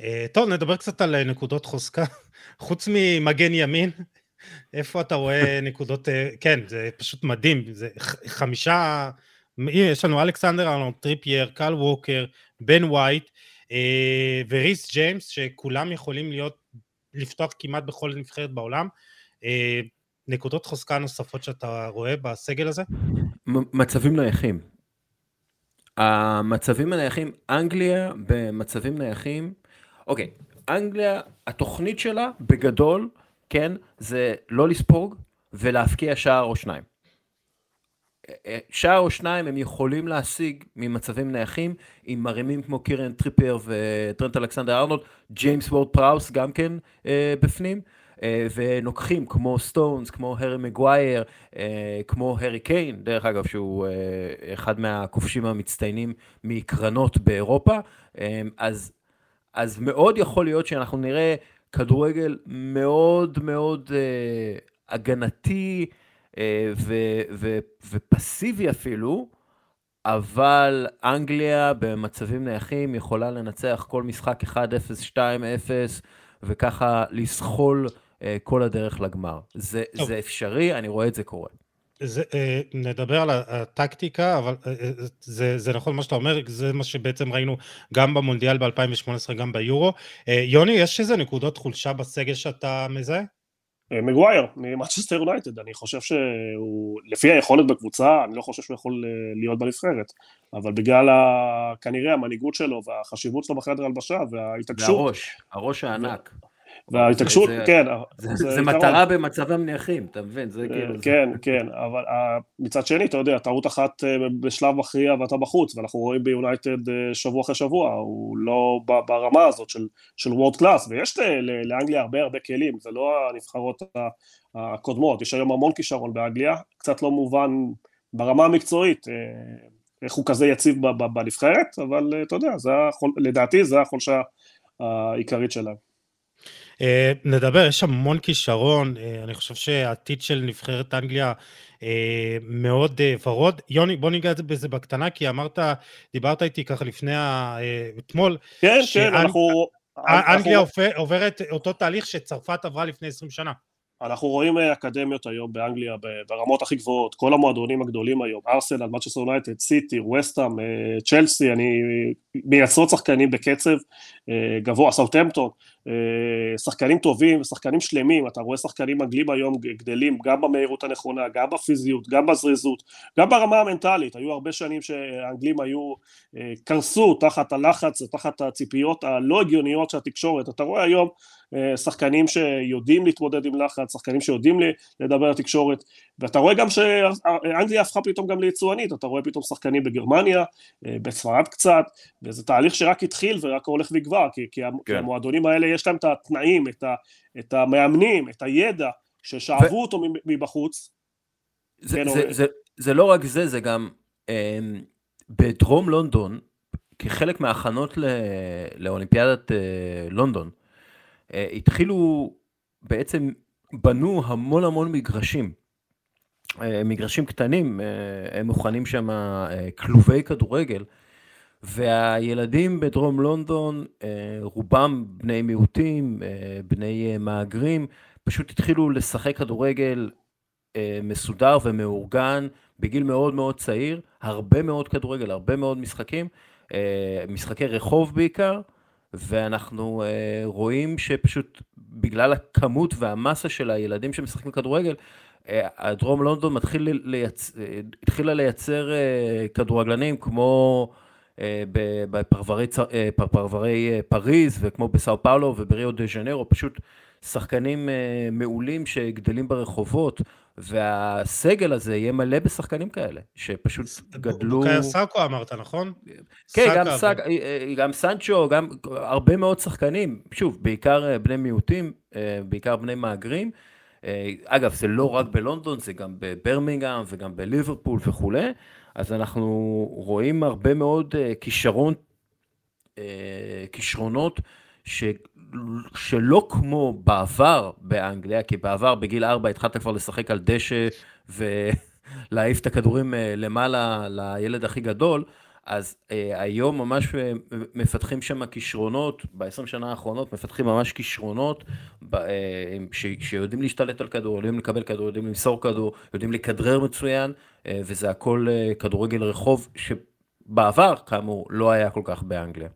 אה, טוב, נדבר קצת על נקודות חוזקה. חוץ ממגן ימין, איפה אתה רואה נקודות, אה, כן, זה פשוט מדהים, זה חמישה, יש לנו אלכסנדר ארנולד, טריפייר, קייל ווקר, בן ווייט אה, וריס ג'יימס, שכולם יכולים להיות, לפתוח כמעט בכל נבחרת בעולם. אה, נקודות חוזקה נוספות שאתה רואה בסגל הזה? מצבים נייחים. המצבים הנייחים, אנגליה במצבים נייחים, אוקיי, אנגליה, התוכנית שלה בגדול, כן, זה לא לספוג ולהפקיע שער או שניים. שער או שניים הם יכולים להשיג ממצבים נייחים עם מרימים כמו קירן טריפר וטרנט אלכסנדר ארנולד, ג'יימס וורד פראוס גם כן אה, בפנים, אה, ונוגחים כמו סטונס, כמו הרי מגווייר, אה, כמו הרי קיין, דרך אגב שהוא אה, אחד מהכובשים המצטיינים מקרנות באירופה, אה, אז, אז מאוד יכול להיות שאנחנו נראה כדורגל מאוד מאוד אה, הגנתי ו, ו, ופסיבי אפילו, אבל אנגליה במצבים נייחים יכולה לנצח כל משחק 1-0, 2-0, וככה לסחול אה, כל הדרך לגמר. זה, זה אפשרי, אני רואה את זה קורה. זה, אה, נדבר על הטקטיקה, אבל אה, אה, זה, זה נכון מה שאתה אומר, זה מה שבעצם ראינו גם במונדיאל ב-2018, גם ביורו. יוני, יש איזה נקודות חולשה בסגל שאתה מזהה? מגווייר, ממאצ'סטר יונייטד, אני חושב שהוא, לפי היכולת בקבוצה, אני לא חושב שהוא יכול להיות בנבחרת, אבל בגלל ה, כנראה המנהיגות שלו והחשיבות שלו בחדר הלבשה וההתעקשות. והראש, הראש הענק. וההתעקשות, כן. זה מטרה במצבים נייחים, אתה מבין? זה כאילו... כן, כן, אבל מצד שני, אתה יודע, טעות אחת אה, בשלב מכריע ואתה בחוץ, ואנחנו רואים ביונייטד אה, שבוע אחרי שבוע, הוא לא ברמה הזאת של וורד קלאס, ויש לאנגליה הרבה הרבה כלים, זה לא הנבחרות הקודמות, יש היום המון כישרון באנגליה, קצת לא מובן ברמה המקצועית. אה, איך הוא כזה יציב בנבחרת, אבל אתה יודע, לדעתי זה החולשה העיקרית שלהם. אה, נדבר, יש המון כישרון, אה, אני חושב שהעתיד של נבחרת אנגליה אה, מאוד ורוד. יוני, בוא ניגע בזה בקטנה, כי אמרת, דיברת איתי ככה לפני, אתמול, כן, כן, אנחנו... אנגליה עוברת אותו תהליך שצרפת עברה לפני 20 שנה. אנחנו רואים אה, אקדמיות היום באנגליה ברמות הכי גבוהות, כל המועדונים הגדולים היום, ארסנל, מצ'סטר יונייטד, סיטי, וסטאם, אה, צ'לסי, אני מייצרות שחקנים בקצב אה, גבוה, סאוטהמפטון, שחקנים טובים, שחקנים שלמים, אתה רואה שחקנים אנגלים היום גדלים גם במהירות הנכונה, גם בפיזיות, גם בזריזות, גם ברמה המנטלית, היו הרבה שנים שהאנגלים היו, קרסו תחת הלחץ, תחת הציפיות הלא הגיוניות של התקשורת, אתה רואה היום שחקנים שיודעים להתמודד עם לחץ, שחקנים שיודעים לדבר לתקשורת, ואתה רואה גם שאנגליה הפכה פתאום גם ליצואנית, אתה רואה פתאום שחקנים בגרמניה, אה, בספרד קצת, וזה תהליך שרק התחיל ורק הולך ויגבר, כי, כי כן. המועדונים האלה יש להם את התנאים, את, ה, את המאמנים, את הידע, ששאבו ו... אותו מבחוץ. זה, כן, זה, זה, זה, זה לא רק זה, זה גם אה, בדרום לונדון, כחלק מההכנות לאולימפיאדת אה, לונדון, אה, התחילו, בעצם בנו המון המון מגרשים. אה, מגרשים קטנים, אה, הם מוכנים שם כלובי כדורגל, והילדים בדרום לונדון, רובם בני מיעוטים, בני מהגרים, פשוט התחילו לשחק כדורגל מסודר ומאורגן בגיל מאוד מאוד צעיר, הרבה מאוד כדורגל, הרבה מאוד משחקים, משחקי רחוב בעיקר, ואנחנו uh, רואים שפשוט בגלל הכמות והמסה של הילדים שמשחקים כדורגל, הדרום לונדון מתחיל לייצ... התחילה לייצר כדורגלנים כמו בפרברי פריז וכמו בסאו פאולו ובריו דה ז'נרו, פשוט שחקנים מעולים שגדלים ברחובות, והסגל הזה יהיה מלא בשחקנים כאלה, שפשוט גדלו... בוקאיה סאקו אמרת, נכון? כן, גם, סאקה, גם סנצ'ו, גם הרבה מאוד שחקנים, שוב, בעיקר בני מיעוטים, בעיקר בני מהגרים. אגב, זה לא רק בלונדון, זה גם בברמינגהם וגם בליברפול וכולי, אז אנחנו רואים הרבה מאוד כישרון, כישרונות ש... שלא כמו בעבר באנגליה, כי בעבר בגיל ארבע התחלת כבר לשחק על דשא ולהעיף את הכדורים למעלה לילד הכי גדול, אז אה, היום ממש מפתחים שם כישרונות, ב-20 שנה האחרונות מפתחים ממש כישרונות ב, אה, ש, שיודעים להשתלט על כדור, יודעים לקבל כדור, יודעים למסור כדור, יודעים לכדרר מצוין, אה, וזה הכל אה, כדורגל רחוב, שבעבר, כאמור, לא היה כל כך באנגליה.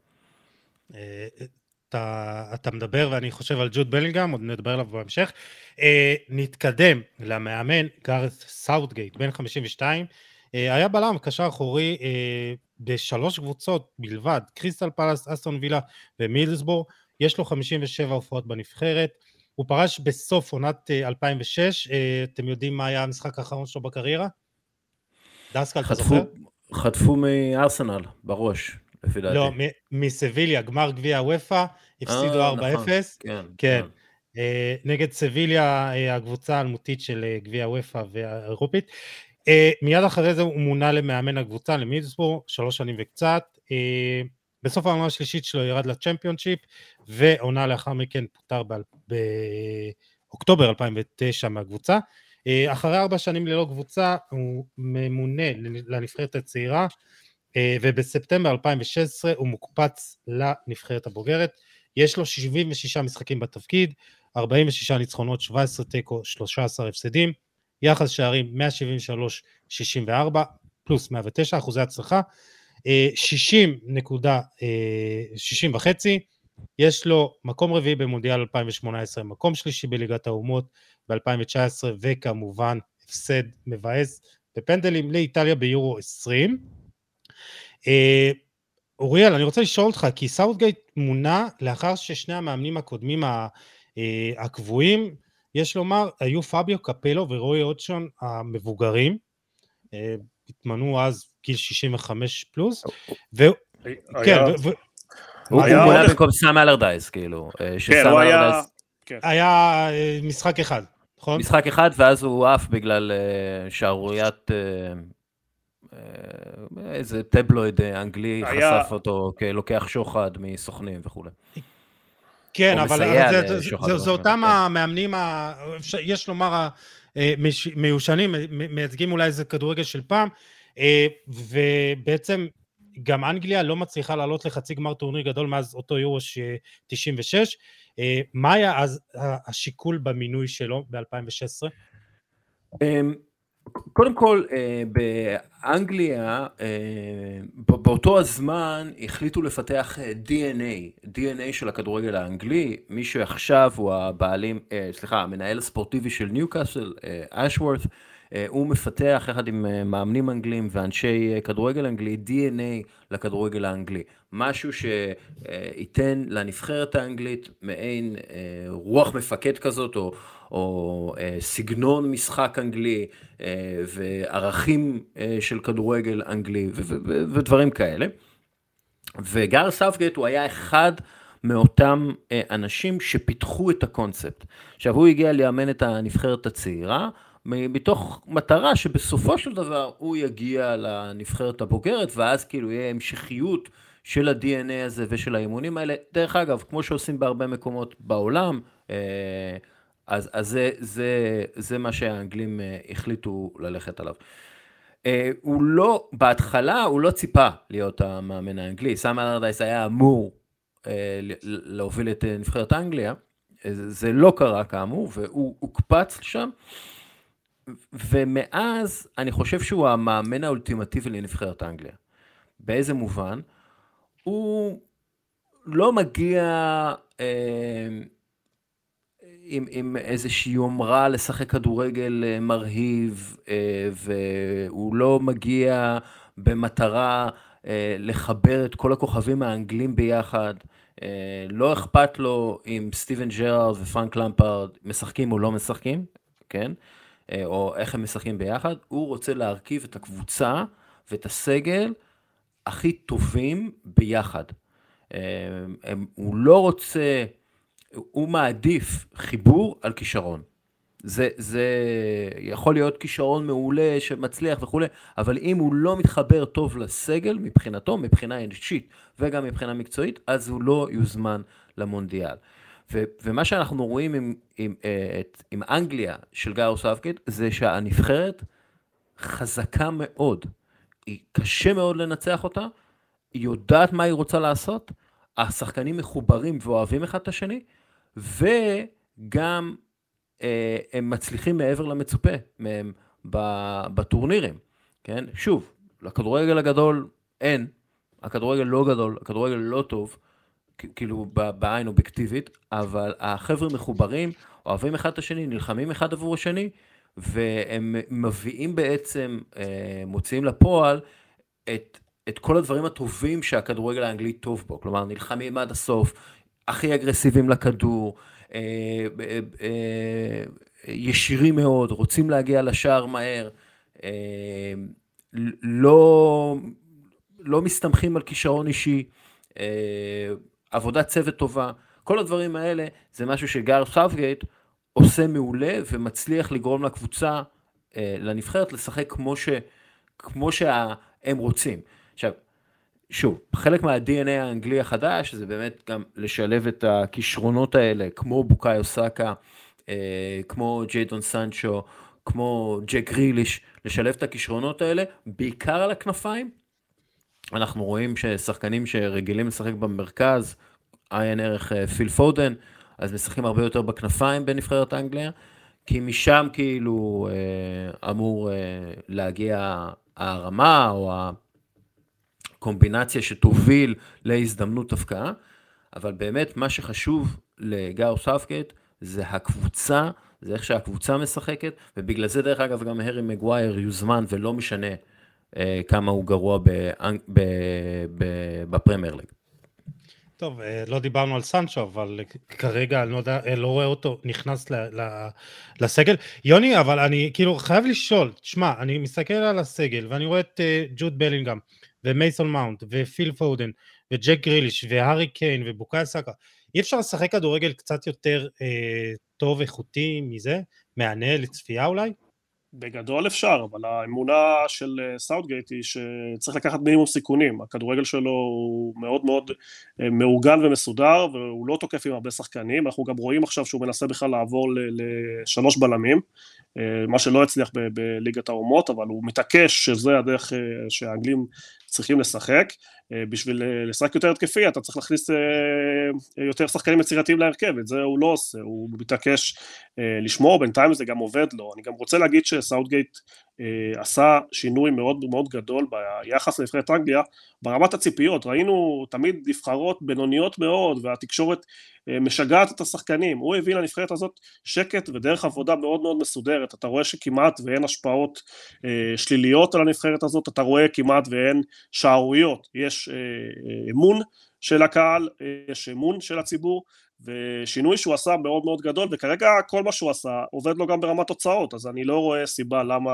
אתה, אתה מדבר, ואני חושב על ג'וד בלינגהם, עוד נדבר עליו בהמשך. אה, נתקדם למאמן, גארת' סאות'גייט, בן 52, אה, היה בלם, קשר אחורי, אה, בשלוש קבוצות בלבד, קריסטל פאלאס, אסטון וילה ומידלסברו, יש לו 57 הופעות בנבחרת, הוא פרש בסוף עונת 2006, אה, אה, אתם יודעים מה היה המשחק האחרון שלו בקריירה? דסקל, אתה זוכר? חטפו מארסנל בראש. לפי דעתי. לא, מסביליה, גמר גביע הוופא, הפסידו 4-0. נכון, כן, כן. כן. נגד סביליה, אה, הקבוצה האלמותית של אה, גביע הוופא והאירופית. אה, מיד אחרי זה הוא מונה למאמן הקבוצה, למידסבורג, שלוש שנים וקצת. בסוף העונה השלישית שלו ירד לצ'מפיונשיפ, ועונה לאחר מכן פוטר באוקטובר 2009 מהקבוצה. אחרי ארבע שנים ללא קבוצה, הוא ממונה לנבחרת הצעירה, אה, ובספטמבר 2016 הוא מוקפץ לנבחרת הבוגרת. יש לו 76 משחקים בתפקיד, 46 ניצחונות, 17 תיקו, 13 הפסדים, יחס שערים 173-64 פלוס 109 אחוזי הצלחה, 60 נקודה, 60 וחצי, יש לו מקום רביעי במונדיאל 2018, מקום שלישי בליגת האומות ב-2019 וכמובן הפסד מבאס בפנדלים לאיטליה ביורו 20. אה, אוריאל, אני רוצה לשאול אותך, כי סאוטגייט מונה לאחר ששני המאמנים הקודמים אה, הקבועים, יש לומר, היו פביו קפלו ורוי הודג'סון המבוגרים, אה, התמנו אז גיל 65 פלוס, ו... כן, הוא מונה במקום סם אלרדייס, כאילו, כן, הוא היה... כן. היה משחק אחד, נכון? משחק אחד, ואז הוא עף בגלל שערוריית איזה טבלויד אנגלי היה... חשף אותו כלוקח שוחד מסוכנים וכולי. כן, אבל זה, זה, זה, זה אותם כן. המאמנים, ה... יש לומר, המיושנים, מייצגים אולי איזה כדורגל של פעם, אה, ובעצם גם אנגליה לא מצליחה לעלות לחצי גמר טורניר גדול מאז אותו יורו 96. אה, מה היה אז השיקול במינוי שלו ב-2016? קודם כל, אה, באנגליה, אה, באותו הזמן החליטו לפתח אה, DNA, DNA של הכדורגל האנגלי, מי שעכשיו הוא הבעלים, סליחה, המנהל הספורטיבי של ניוקאסל, אשוורת, הוא מפתח יחד עם מאמנים אנגלים ואנשי כדורגל אנגלי DNA לכדורגל האנגלי. משהו שייתן לנבחרת האנגלית מעין רוח מפקד כזאת, או, או אה, סגנון משחק אנגלי אה, וערכים אה, של כדורגל אנגלי ודברים כאלה. וגארת' סאות'גייט הוא היה אחד מאותם אנשים שפיתחו את הקונספט. עכשיו הוא הגיע לאמן את הנבחרת הצעירה, מתוך מטרה שבסופו של דבר הוא יגיע לנבחרת הבוגרת, ואז כאילו יהיה המשכיות של ה-DNA הזה ושל האימונים האלה. דרך אגב, כמו שעושים בהרבה מקומות בעולם, אז, אז זה, זה, זה מה שהאנגלים אה, החליטו ללכת עליו. אה, הוא לא, בהתחלה הוא לא ציפה להיות המאמן האנגלי, סאם אלרדייס היה אמור אה, להוביל את נבחרת אנגליה, זה לא קרה כאמור, והוא הוקפץ שם, ומאז אני חושב שהוא המאמן האולטימטיבי לנבחרת אנגליה. באיזה מובן? הוא לא מגיע... אה, עם, עם איזושהי יומרה לשחק כדורגל אה, מרהיב, אה, והוא לא מגיע במטרה אה, לחבר את כל הכוכבים האנגלים ביחד. לא אכפת לו אם סטיבן ג'רארד ופרנק למפרד משחקים או לא משחקים, כן? או איך הם משחקים ביחד. הוא רוצה להרכיב את הקבוצה ואת הסגל הכי טובים ביחד. הוא לא רוצה... הוא מעדיף חיבור על כישרון. זה, זה יכול להיות כישרון מעולה שמצליח וכולי, אבל אם הוא לא מתחבר טוב לסגל מבחינתו, מבחינה אנושית וגם מבחינה מקצועית, אז הוא לא יוזמן למונדיאל. ו, ומה שאנחנו רואים עם, עם, אה, את, עם אנגליה של גאו סאבקט, זה שהנבחרת חזקה מאוד. היא קשה מאוד לנצח אותה, היא יודעת מה היא רוצה לעשות, השחקנים מחוברים ואוהבים אחד את השני, וגם אה, הם מצליחים מעבר למצופה מהם בטורנירים, כן? שוב, לכדורגל הגדול אין, הכדורגל לא גדול, הכדורגל לא טוב, כאילו בעין אובייקטיבית, אבל החבר'ה מחוברים, אוהבים אחד את השני, נלחמים אחד עבור השני, והם מביאים בעצם, אה, מוציאים לפועל את, את כל הדברים הטובים שהכדורגל האנגלי טוב בו, כלומר נלחמים עד הסוף, הכי אגרסיביים לכדור, אה, אה, אה, ישירים מאוד, רוצים להגיע לשער מהר, לא, לא מסתמכים על כישרון אישי, עבודת צוות טובה, כל הדברים האלה זה משהו שגארת' סאות'גייט עושה מעולה ומצליח לגרום לקבוצה, לנבחרת, לשחק כמו, ש, כמו שהם רוצים. עכשיו, שוב, חלק מה-DNA האנגלי החדש זה באמת גם לשלב את הכישרונות האלה, כמו בוקאי אוסקה, אה, כמו ג'יידון סנצ'ו, כמו ג'ק ריליש, לשלב את הכישרונות האלה, בעיקר על הכנפיים. אנחנו רואים ששחקנים שרגילים לשחק במרכז, עיין ערך אה, פיל פודן, אז משחקים הרבה יותר בכנפיים בנבחרת אנגליה, כי משם כאילו אה, אמור להגיע הרמה או קומבינציה שתוביל להזדמנות הפקעה, אבל באמת מה שחשוב לגאו סאפקט זה הקבוצה, זה איך שהקבוצה משחקת, ובגלל זה דרך אגב גם הארי מגווייר יוזמן ולא משנה אה, כמה הוא גרוע בפרמייר ליג. טוב, אה, לא דיברנו על סנצ'ו, אבל כרגע אני לא, יודע, אה, לא רואה אותו נכנס ל, ל, לסגל. יוני, אבל אני כאילו חייב לשאול, תשמע, אני מסתכל על הסגל ואני רואה את אה, ג'וד בלינגהם, ומייסון מאונט, ופיל פודן, וג'ק גריליש, והארי קיין, ובוקאי סאקה. אי אפשר לשחק כדורגל קצת יותר אה, טוב, איכותי מזה? מהנה לצפייה אולי? בגדול אפשר, אבל האמונה של אה, סאוטגייט היא שצריך לקחת מינימום סיכונים. הכדורגל שלו הוא מאוד מאוד אה, מאורגן ומסודר, והוא לא תוקף עם הרבה שחקנים. אנחנו גם רואים עכשיו שהוא מנסה בכלל לעבור לשלוש בלמים, אה, מה שלא הצליח בליגת האומות, אבל הוא מתעקש שזה הדרך שהאנגלים צריכים לשחק. אה, בשביל אה, לשחק יותר התקפי אתה צריך להכניס אה, יותר שחקנים יצירתיים להרכב, את זה הוא לא עושה, הוא מתעקש לשמור, בינתיים זה גם עובד לו. אני גם רוצה להגיד שסאוטגייט עשה שינוי מאוד מאוד גדול ביחס לנבחרת אנגליה ברמת הציפיות, ראינו תמיד נבחרות בינוניות מאוד והתקשורת משגעת את השחקנים, הוא הביא לנבחרת הזאת שקט ודרך עבודה מאוד מאוד מסודרת, אתה רואה שכמעט ואין השפעות שליליות על הנבחרת הזאת, אתה רואה כמעט ואין שערוריות, יש יש אה, אה, אמון של הקהל, יש אמון של הציבור, ושינוי שהוא עשה מאוד מאוד גדול, וכרגע כל מה שהוא עשה עובד לו גם ברמת תוצאות, אז אני לא רואה סיבה למה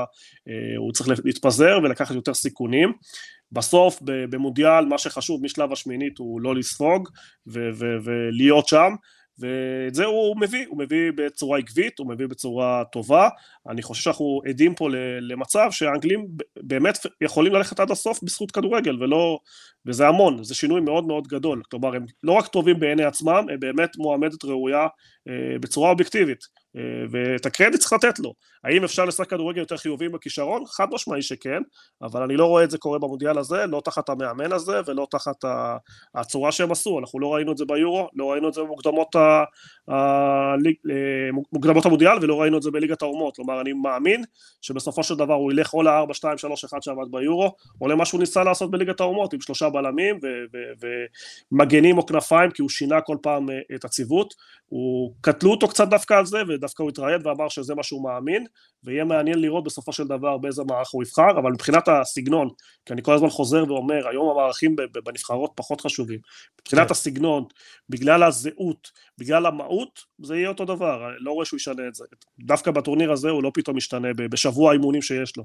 אה, הוא צריך להתפזר ולקחת יותר סיכונים. בסוף במונדיאל מה שחשוב משלב השמינית הוא לא לספוג ולהיות שם, ואת זה הוא מביא, הוא מביא בצורה עקבית, הוא מביא בצורה טובה, אני חושב שאנחנו עדים פה למצב שהאנגלים באמת יכולים ללכת עד הסוף בזכות כדורגל, ולא, וזה המון, זה שינוי מאוד מאוד גדול, כלומר הם לא רק טובים בעיני עצמם, הם באמת מועמדת ראויה אה, בצורה אובייקטיבית, אה, ואת הקרדיט צריך לתת לו. האם אפשר לשחק כדורגל יותר חיובי בכישרון? חד משמעי שכן, אבל אני לא רואה את זה קורה במונדיאל הזה, לא תחת המאמן הזה ולא תחת הצורה שהם עשו, אנחנו לא ראינו את זה ביורו, לא ראינו את זה במוקדמות ה... אה, מוקדמות המונדיאל ולא ראינו את זה בליגת האומות, כלומר אני מאמין שבסופו של דבר הוא ילך או ל-4, 2, 3, 1 שעבד ביורו, או למה שהוא ניסה לעשות בליגת האומות עם שלושה בלמים ומגנים או כנפיים, כי הוא שינה כל פעם אה, את הציוות. הוא, קטלו אותו קצת דווקא על זה, ודווקא הוא התראיין ואמר שזה מה שהוא מאמין, ויהיה מעניין לראות בסופו של דבר באיזה מערך הוא יבחר, אבל מבחינת הסגנון, כי אני כל הזמן חוזר ואומר, היום המערכים בנבחרות פחות חשובים. מבחינת כן. הסגנון, בגלל הזהות, בגלל המהות, זה יהיה אותו דבר, לא רואה שהוא ישנה את זה. דווקא בטורניר הזה הוא לא פתאום משתנה בשבוע האימונים שיש לו.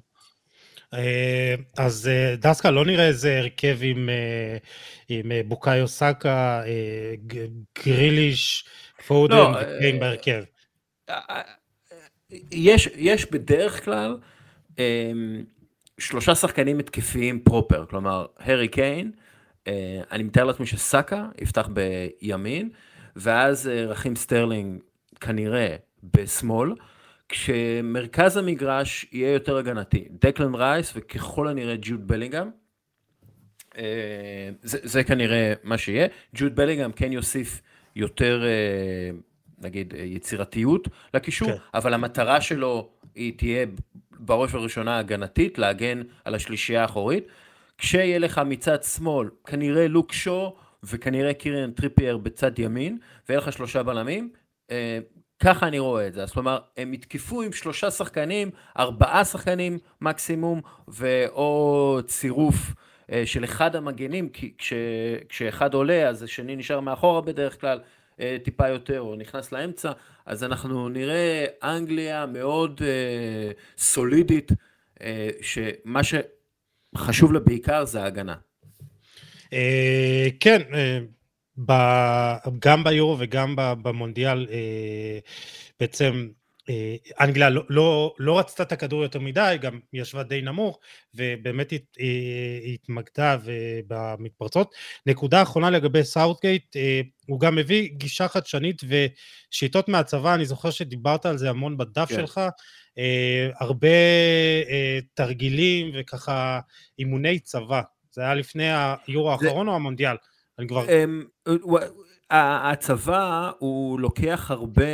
אה, אז אה, דסקה, לא נראה איזה הרכב עם, אה, עם בוקאיו סאקה, גריליש, פודן לא, וקיין בהרכב. יש, יש בדרך כלל שלושה שחקנים התקפיים proper, כלומר, הארי קיין, אני מתאר לעצמי שסאקה יפתח בימין, ואז רחים סטרלינג כנראה בשמאל. כשמרכז המגרש יהיה יותר הגנתי, דקלן רייס וככל הנראה ג'וד בלינגהם, אה, זה, זה כנראה מה שיהיה, ג'וד בלינגהם כן יוסיף יותר אה, נגיד יצירתיות לקישור, כן. אבל המטרה שלו היא תהיה בראש ובראשונה הגנתית, להגן על השלישייה האחורית, כשיהיה לך מצד שמאל כנראה לוק שו וכנראה קיריאן טריפייר בצד ימין, ויהיה לך שלושה בלמים, אה, ככה אני רואה את זה. זאת אומרת, הם יתקפו עם שלושה שחקנים, ארבעה שחקנים מקסימום, ואו צירוף אה, של אחד המגנים, כי כש, כשאחד עולה, אז השני נשאר מאחורה בדרך כלל, אה, טיפה יותר, או נכנס לאמצע, אז אנחנו נראה אנגליה מאוד אה, סולידית, אה, שמה שחשוב לה בעיקר זה ההגנה. אה, כן, אה... ב, גם ביורו וגם במונדיאל אה, בעצם אה, אנגליה לא, לא, לא רצתה את הכדור יותר מדי, גם ישבה די נמוך ובאמת הת, אה, התמקדה במתפרצות. נקודה אחרונה לגבי סאוטגייט, הוא גם מביא גישה חדשנית ושיטות מהצבא, אני זוכר שדיברת על זה המון בדף כן. שלך, הרבה תרגילים וככה אימוני צבא. זה היה לפני היורו האחרון זה... או המונדיאל? אני כבר... אמ, הצבא הוא לוקח הרבה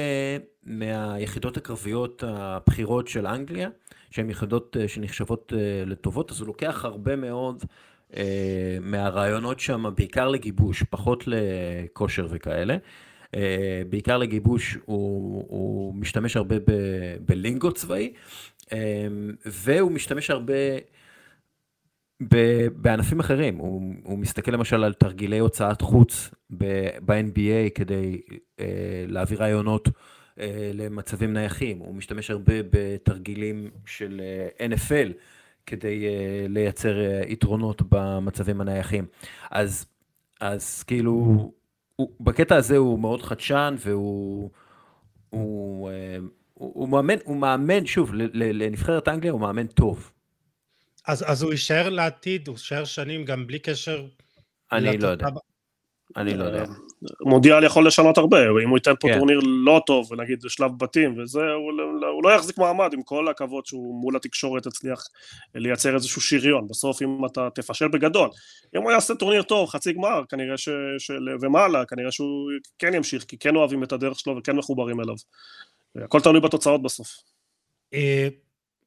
מהיחידות הקרביות הבכירות של אנגליה, שהן יחידות אה, שנחשבות אה, לטובות, אז הוא לוקח הרבה מאוד אה, מהרעיונות שם, בעיקר לגיבוש, פחות לכושר וכאלה. בעיקר לגיבוש הוא, הוא משתמש הרבה בלינגו צבאי, והוא משתמש הרבה בענפים אחרים, הוא, הוא מסתכל למשל על תרגילי הוצאת חוץ ב-NBA כדי אה, להביא רעיונות אה, למצבים נייחים, הוא משתמש הרבה בתרגילים של אה, NFL כדי אה, לייצר אה, יתרונות במצבים הנייחים. אז, אז כאילו, הוא, בקטע הזה הוא מאוד חדשן והוא הוא, אה, הוא, הוא, מאמן, הוא מאמן, שוב, לנבחרת אנגליה הוא מאמן טוב. אז, אז הוא יישאר לעתיד, הוא יישאר שנים גם בלי קשר... אני לא יודע. אני לא יודע. מונדיאל יכול לשנות הרבה, אם הוא ייתן פה כן. טורניר לא טוב, ונגיד שלב בתים וזה, הוא, לא, הוא לא יחזיק מעמד עם כל הכבוד שהוא מול התקשורת הצליח לייצר איזשהו שריון, בסוף אם אתה תפשל בגדול. אם הוא יעשה טורניר טוב, חצי גמר, כנראה ש... של... ומעלה, כנראה שהוא כן ימשיך, כי כן אוהבים את הדרך שלו וכן מחוברים אליו. הכל תלוי בתוצאות בסוף.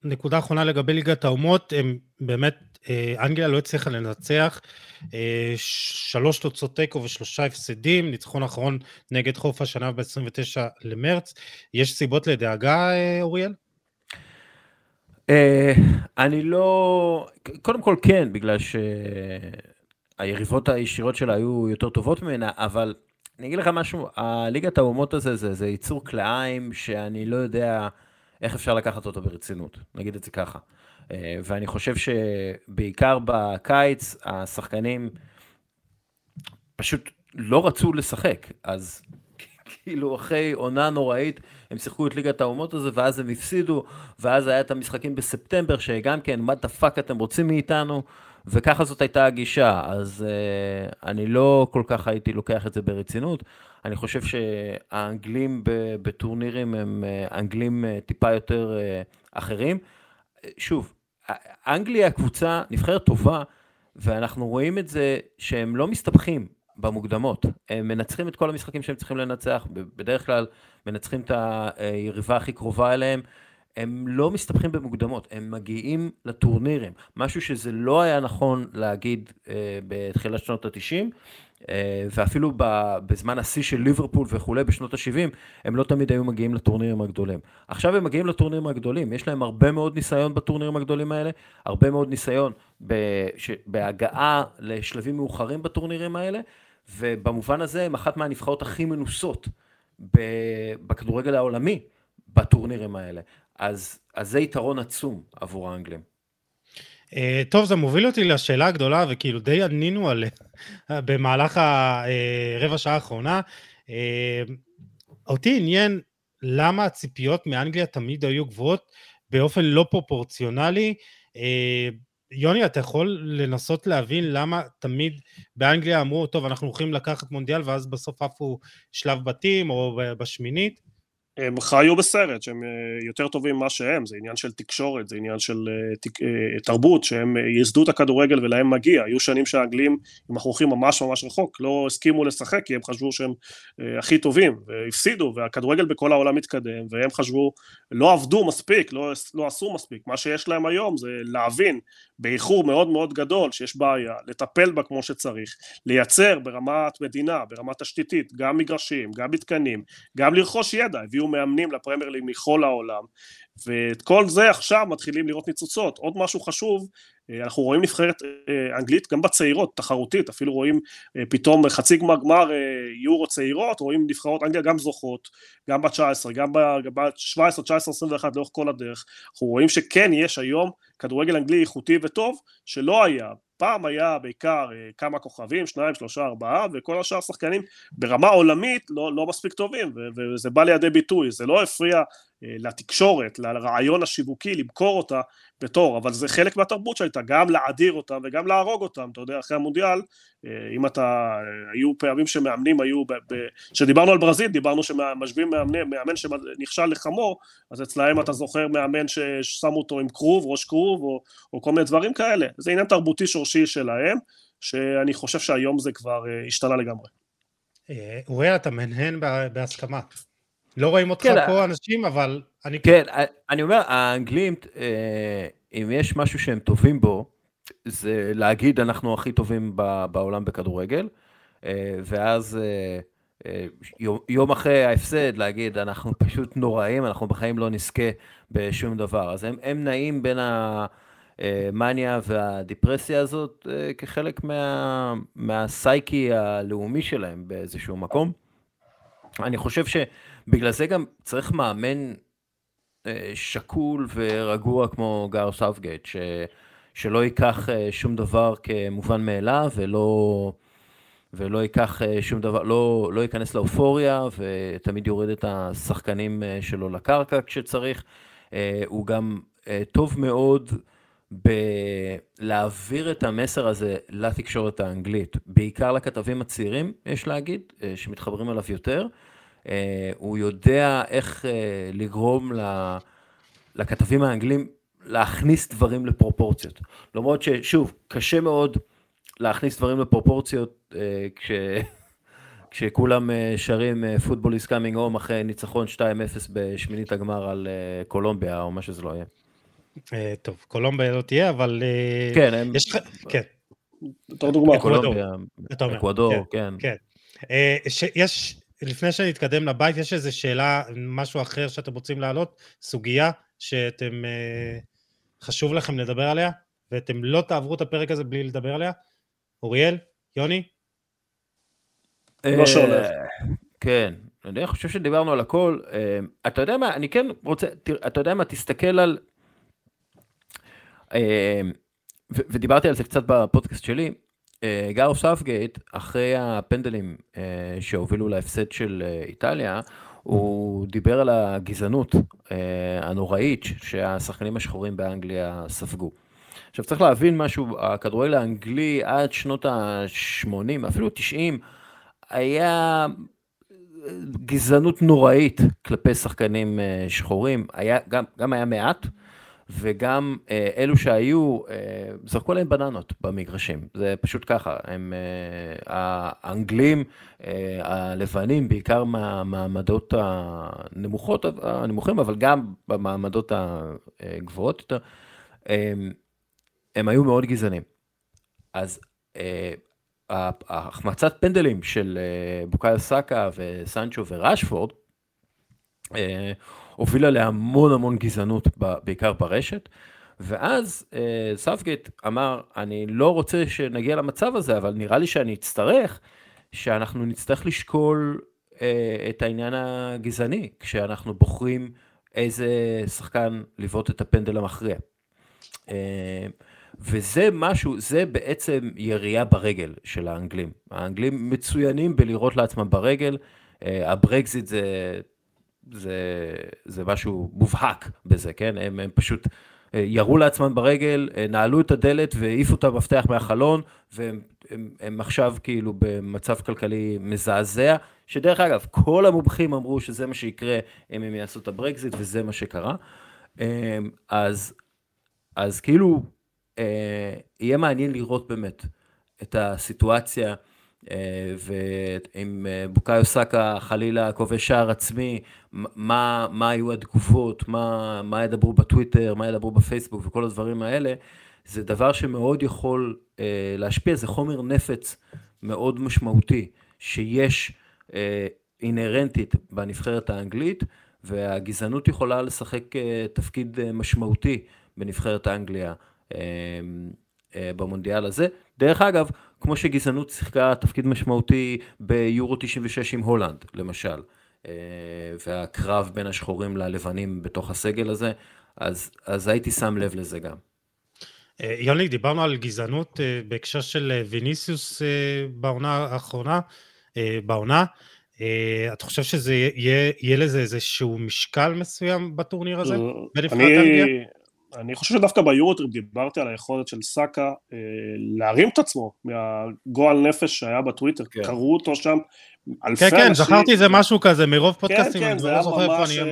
נקודה אחרונה לגבי ליגת האומות, הם באמת, אה, אנגליה לא הצליחה לנצח, אה, שלוש תוצאות תיקו ושלושה הפסדים, ניצחון אחרון נגד חוף השנה ב-29 למרץ. יש סיבות לדאגה, אה, אוריאל? אני לא, קודם כל כן, בגלל שהיריבות הישירות שלה היו יותר טובות ממנה, אבל אני אגיד לך משהו, הליגת האומות הזה זה, זה יצור כלאיים שאני לא יודע... איך אפשר לקחת אותו ברצינות, נגיד את זה ככה. אה, ואני חושב שבעיקר בקיץ, השחקנים פשוט לא רצו לשחק, אז כאילו אחרי עונה נוראית, הם שיחקו את ליגת האומות הזה, ואז הם הפסידו, ואז היה את המשחקים בספטמבר, שגם כן, what the fuck אתם רוצים מאיתנו, וככה זאת הייתה הגישה, אז אה, אני לא כל כך הייתי לוקח את זה ברצינות. אני חושב שהאנגלים בטורנירים הם אה, אנגלים אה, טיפה יותר אה, אחרים. שוב, אנגליה קבוצה נבחרת טובה, ואנחנו רואים את זה שהם לא מסתבכים במוקדמות. הם מנצחים את כל המשחקים שהם צריכים לנצח, בדרך כלל מנצחים את היריבה הכי קרובה אליהם. הם לא מסתבכים במוקדמות, הם מגיעים לטורנירים, משהו שזה לא היה נכון להגיד אה, בתחילת שנות ה-90, אה, ואפילו בזמן השיא של ליברפול וכולי בשנות ה-70, הם לא תמיד היו מגיעים לטורנירים הגדולים. עכשיו הם מגיעים לטורנירים הגדולים, יש להם הרבה מאוד ניסיון בטורנירים הגדולים האלה, הרבה מאוד ניסיון בהגעה לשלבים מאוחרים בטורנירים האלה, ובמובן הזה הם אחת מהנבחרות הכי מנוסות בכדורגל העולמי בטורנירים האלה. אז, אז זה יתרון עצום עבור האנגלים. Uh, טוב, זה מוביל אותי לשאלה הגדולה, וכאילו די ענינו עליה במהלך הרבע שעה האחרונה. Uh, אותי עניין למה הציפיות מאנגליה תמיד היו גבוהות באופן לא פרופורציונלי. Uh, יוני, אתה יכול לנסות להבין למה תמיד באנגליה אמרו, טוב, אנחנו הולכים לקחת מונדיאל, ואז בסוף עפו שלב בתים או בשמינית? הם חיו בסרט שהם אה, יותר טובים ממה שהם, זה עניין של תקשורת, זה עניין של אה. אה, תרבות, שהם ייסדו את הכדורגל ולהם מגיע, היו שנים שהאנגלים, אם אנחנו הולכים ממש ממש רחוק, לא הסכימו לשחק כי הם חשבו שהם הכי טובים, והפסידו, והכדורגל בכל העולם מתקדם, והם חשבו, לא עבדו מספיק, לא, לא עשו מספיק, מה שיש להם היום זה להבין באיחור מאוד מאוד גדול שיש בעיה, לטפל בה כמו שצריך, לייצר ברמת מדינה, ברמת תשתיתית, גם מגרשים, גם מתקנים, גם לרכוש ידע, הביאו מאמנים לפרמייר ליג מכל העולם, ואת כל זה עכשיו מתחילים לראות ניצוצות. עוד משהו חשוב, אנחנו רואים נבחרת אה, אנגלית גם בצעירות, תחרותית, אפילו רואים אה, פתאום חצי גמר גמר יורו צעירות, רואים נבחרות אנגליה גם זוכות, גם בת 19, גם בת 17, 19, 21 לאורך כל הדרך. אנחנו רואים שכן יש היום כדורגל אנגלי איכותי וטוב, שלא היה. פעם היה בעיקר כמה כוכבים, שניים, שלושה, ארבעה, וכל השאר שחקנים ברמה עולמית לא, לא מספיק טובים, וזה בא לידי ביטוי, זה לא הפריע לתקשורת, לרעיון השיווקי, למכור אותה בתור, אבל זה חלק מהתרבות שהייתה, גם להאדיר אותם וגם להרוג אותם, אתה יודע, אחרי המונדיאל, אה, אם אתה, אה, היו פעמים שמאמנים היו, כשדיברנו על ברזיל, דיברנו שמשווים מאמן, מאמן שנכשל לחמור, אז אצלהם אתה זוכר מאמן ששמו אותו עם כרוב, ראש כרוב, או, או כל מיני דברים כאלה, זה עניין תרבותי שורשי שלהם, שאני חושב שהיום זה כבר אה, השתנה לגמרי. אוריאל, אתה מנהן בהסכמה. לא רואים אותך כן, פה אנשים, אבל אני... כן, אני אומר, האנגלים, אה, אם יש משהו שהם טובים בו, זה להגיד אנחנו הכי טובים בעולם בכדורגל, אה, ואז אה, יום אחרי ההפסד להגיד אנחנו פשוט נוראים, אנחנו בחיים לא נזכה בשום דבר. אז הם, הם נעים בין המאניה והדיפרסיה הזאת כחלק מה, מהסייקי הלאומי שלהם באיזשהו מקום. אני חושב ש... בגלל זה גם צריך מאמן אה, שקול ורגוע כמו גארת' סאות'גייט, ש... שלא ייקח אה, שום דבר כמובן מאליו ולא, ולא ייקח אה, שום דבר, לא, לא ייכנס לאופוריה ותמיד יוריד את השחקנים שלו לקרקע כשצריך. הוא גם טוב מאוד בלהעביר את המסר הזה לתקשורת האנגלית, בעיקר לכתבים הצעירים, יש להגיד, שמתחברים אליו יותר. אה, הוא יודע איך אה, לגרום לכתבים האנגלים להכניס דברים לפרופורציות. למרות ששוב, קשה מאוד להכניס דברים לפרופורציות אה, כש... כשכולם שרים פוטבול is coming home אחרי ניצחון 2-0 בשמינית הגמר על קולומביה או מה שזה לא יהיה. טוב, קולומביה לא תהיה, אבל... כן, הם... יש לך... כן. בתור דוגמה. קולומביה, אקוודור, כן. כן. יש לפני שנתקדם לבית, יש איזו שאלה, משהו אחר שאתם רוצים להעלות? סוגיה שאתם, אה, חשוב לכם לדבר עליה, ואתם לא תעברו את הפרק הזה בלי לדבר עליה? אוריאל? יוני? לא שהולך. כן, אני חושב שדיברנו על הכל. אה, אתה יודע מה, אני כן רוצה, אתה יודע מה, תסתכל על... אה, ודיברתי על זה קצת בפודקאסט שלי, אה, גארת' סאות'גייט, אחרי הפנדלים אה, שהובילו להפסד של אה, איטליה, הוא דיבר על הגזענות הנוראית שהשחקנים השחורים באנגליה ספגו. עכשיו צריך להבין משהו, הכדורגל האנגלי עד שנות ה-80, אפילו 90, היה גזענות נוראית כלפי שחקנים שחורים, היה, גם, גם היה מעט, וגם אה, אלו שהיו, אה, זרקו להם בננות במגרשים, זה פשוט ככה, הם אה, האנגלים, אה, הלבנים, בעיקר מהמעמדות הנמוכות, הנמוכים, אבל גם במעמדות הגבוהות יותר, אה, הם היו מאוד גזענים. אז אה, ההחמצת פנדלים של אה, בוקאיו סאקה וסנצ'ו וראשפורד, אה, הובילה להמון המון גזענות, בעיקר ברשת. ואז אה, סאוטגייט אמר, אני לא רוצה שנגיע למצב הזה, אבל נראה לי שאני אצטרך, שאנחנו נצטרך לשקול אה, את העניין הגזעני, כשאנחנו בוחרים איזה שחקן לבעוט את הפנדל המכריע. אה, וזה משהו, זה בעצם ירייה ברגל של האנגלים. האנגלים מצוינים בלירות לעצמם ברגל, הברקזיט זה זה, זה משהו מובהק בזה, כן? הם, הם פשוט אה, ירו לעצמם ברגל, אה, נעלו את הדלת והעיפו את המפתח מהחלון, והם הם, הם עכשיו כאילו במצב כלכלי מזעזע, שדרך אגב, כל המומחים אמרו שזה מה שיקרה אם הם יעשו את הברקזיט, וזה מה שקרה. אה, אז, אז כאילו, יהיה מעניין לראות באמת את הסיטואציה. אה, ואם אה, בוקאיו סאקה חלילה כובש שער עצמי, מה, מה היו התגובות, מה, מה ידברו בטוויטר, מה ידברו בפייסבוק וכל הדברים האלה, זה דבר שמאוד יכול אה, להשפיע, זה חומר נפץ מאוד משמעותי, שיש אה, אינהרנטית בנבחרת האנגלית, והגזענות יכולה לשחק אה, תפקיד אה, משמעותי בנבחרת האנגליה. אה, אה, במונדיאל הזה. דרך אגב, כמו שגזענות שיחקה תפקיד משמעותי ביורו 96 עם הולנד, למשל, אה, והקרב בין השחורים ללבנים בתוך הסגל הזה, אז, אז הייתי שם לב לזה גם. אה, יוני, דיברנו על גזענות בהקשר של ויניסיוס בעונה האחרונה, בעונה. אתה חושב שזה יהיה, יהיה לזה איזשהו משקל מסוים בטורניר הזה? בנבחרת אנגליה? אני חושב שדווקא ביורוטריפ דיברתי על היכולת של סאקה אה, להרים את עצמו מהגועל נפש שהיה בטוויטר, כן. קראו אותו שם אלפי כן, כן, אנשים. כן, כן, זכרתי איזה משהו כזה מרוב פודקאסטים, כן, כן, זה היה ממש אה,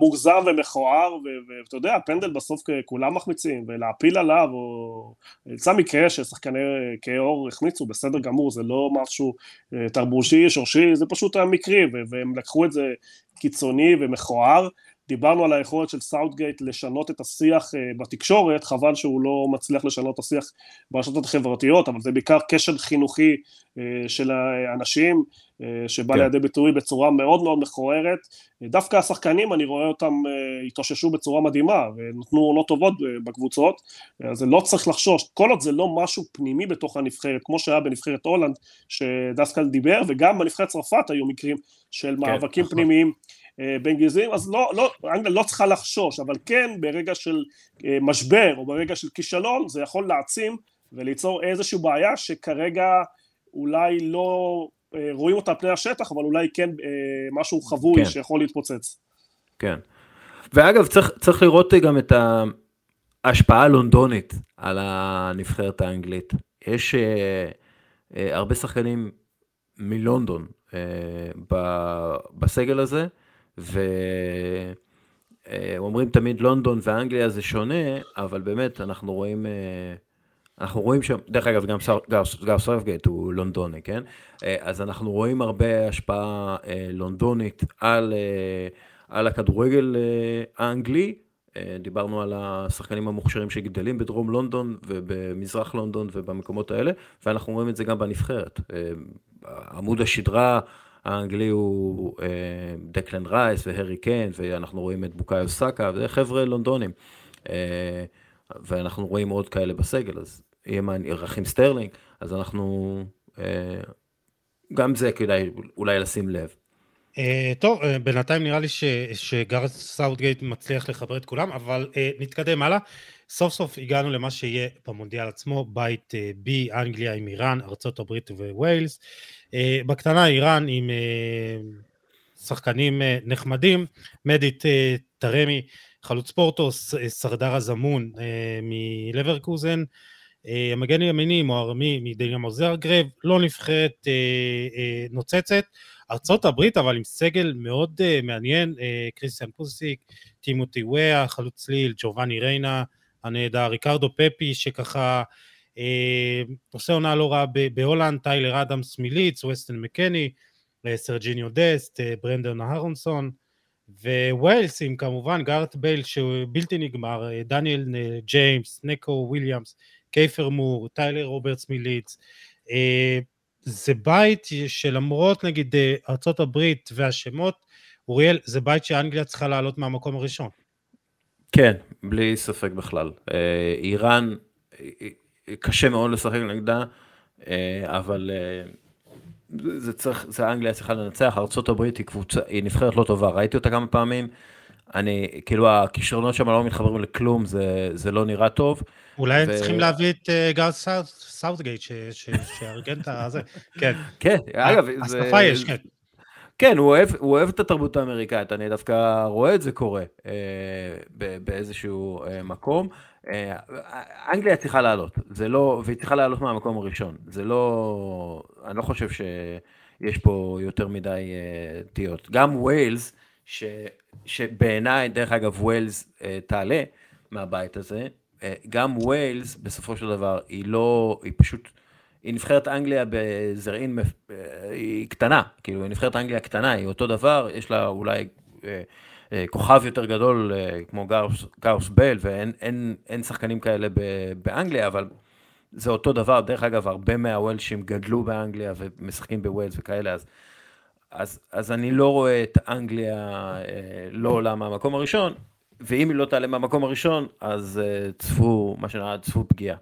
מוגזם ומכוער, ואתה יודע, פנדל בסוף כולם מחמיצים, ולהפיל עליו, או יצא מקרה ששחקנים כהי עור החמיצו, בסדר גמור, זה לא משהו אה, תרבותי, שורשי, זה פשוט היה מקרי, והם לקחו את זה קיצוני ומכוער. דיברנו על היכולת של סאוטגייט לשנות את השיח אה, בתקשורת, חבל שהוא לא מצליח לשנות את השיח ברשתות החברתיות, אבל זה בעיקר קשר חינוכי אה, של האנשים, אה, שבא כן. לידי ביטוי בצורה מאוד מאוד מכוערת. דווקא השחקנים, אני רואה אותם התאוששו בצורה מדהימה, ונתנו עונות טובות בקבוצות, אז לא צריך לחשוש. כל עוד זה לא משהו פנימי בתוך הנבחרת, כמו שהיה בנבחרת הולנד, שדסקל דיבר, וגם בנבחרת צרפת היו מקרים של כן, מאבקים נכון. פנימיים. אה, בין גזעים, אז לא, לא, אנגליה לא צריכה לחשוש, אבל כן ברגע של אה, משבר או ברגע של כישלון זה יכול להעצים וליצור איזושהי בעיה שכרגע אולי לא אה, רואים אותה על פני השטח, אבל אולי כן משהו חבוי כן. שיכול להתפוצץ. כן. ואגב, צריך, צריך לראות גם את ההשפעה הלונדונית על הנבחרת האנגלית. יש uh, uh, הרבה שחקנים מלונדון uh, בסגל הזה, ואומרים תמיד לונדון ואנגליה זה שונה, אבל באמת אנחנו רואים, אה, אנחנו רואים שם, דרך אגב גם גארת' סאוטגייט הוא לונדוני, כן? אה, אז אנחנו רואים הרבה השפעה אה, לונדונית על, על הכדורגל האנגלי. דיברנו על השחקנים המוכשרים שגדלים בדרום לונדון ובמזרח לונדון ובמקומות האלה, ואנחנו רואים את זה גם בנבחרת. עמוד השדרה האנגלי הוא אה, דקלן רייס והרי קיין, ואנחנו רואים את בוקאיו סאקה, וזה חבר'ה לונדונים. אה, ואנחנו רואים עוד כאלה בסגל, אז יהיה מעניין, רחים סטרלינג, אז אנחנו, אה, גם זה כדאי אולי לשים לב. אה, טוב, אה, בינתיים נראה לי שגארת' סאוטגייט מצליח לחבר את כולם, אבל אה, נתקדם הלאה. סוף סוף הגענו למה שיהיה במונדיאל עצמו, בית אה, B, אנגליה עם איראן, ארה"ב וויילס. אה, בקטנה איראן עם אה, שחקנים אה, נחמדים, מהדי טארמי, חלוץ פורטו, סרדאר אזמון מלברקוזן, המגן הימיני מוחרמי מדינמו זאגרב, לא נבחרת נוצצת. ארצות הברית אבל עם סגל מאוד מעניין, קריסטיאן פוליסיק, טימותי וויה, חלוץ של ליל, ג'ובאני ריינה הנהדר, ריקרדו פפי שככה עושה עונה לא רעה בהולנד, טיילר אדמס מלידס, ווסטון מקני, סרג'יניו דסט, ברנדון אהרונסון, ווויילס עם כמובן גארת' בייל שהוא בלתי נגמר, דניאל ג'יימס, נקו וויליאמס, קיפר מור, טיילר רוברטס מלידס, זה בית שלמרות נגיד הברית והשמות, אוריאל, זה בית שאנגליה צריכה לעלות מהמקום הראשון. כן, בלי ספק בכלל. איראן, קשה מאוד לשחק נגדה, אבל זה צריך, זה אנגליה צריכה לנצח, ארה"ב היא קבוצה, היא נבחרת לא טובה, ראיתי אותה כמה פעמים, אני, כאילו הכישרונות שם לא מתחברים לכלום, זה, זה לא נראה טוב. אולי הם ו... צריכים להביא את אה, גארת' סאוטגייט, שיארגן את הזה, כן. כן, אגב, זה... השפה יש, כן. כן, הוא אוהב, הוא אוהב את התרבות האמריקאית, אני דווקא רואה את זה קורה אה, באיזשהו אה, מקום. אה, אנגליה צריכה לעלות, זה לא, והיא צריכה לעלות מהמקום הראשון. זה לא, אני לא חושב שיש פה יותר מדי אה, תהיות. גם ווילס, ש, שבעיניי, דרך אגב, ווילס אה, תעלה מהבית הזה, גם ווילס, בסופו של דבר, היא לא, היא פשוט, היא נבחרת אנגליה בזרעין, היא קטנה, כאילו, היא נבחרת אנגליה קטנה, היא אותו דבר, יש לה אולי... אה, כוכב יותר גדול אה, כמו גאוס, גאוס בל, ואין אין, אין שחקנים כאלה באנגליה, אבל זה אותו דבר. דרך אגב, הרבה מהוולשים גדלו באנגליה ומשחקים בווילס וכאלה, אז, אז, אז אני לא רואה את אנגליה אה, לא עולה מהמקום הראשון, ואם היא לא תעלה מהמקום הראשון, אז צפו, מה שנראה, צפו פגיעה.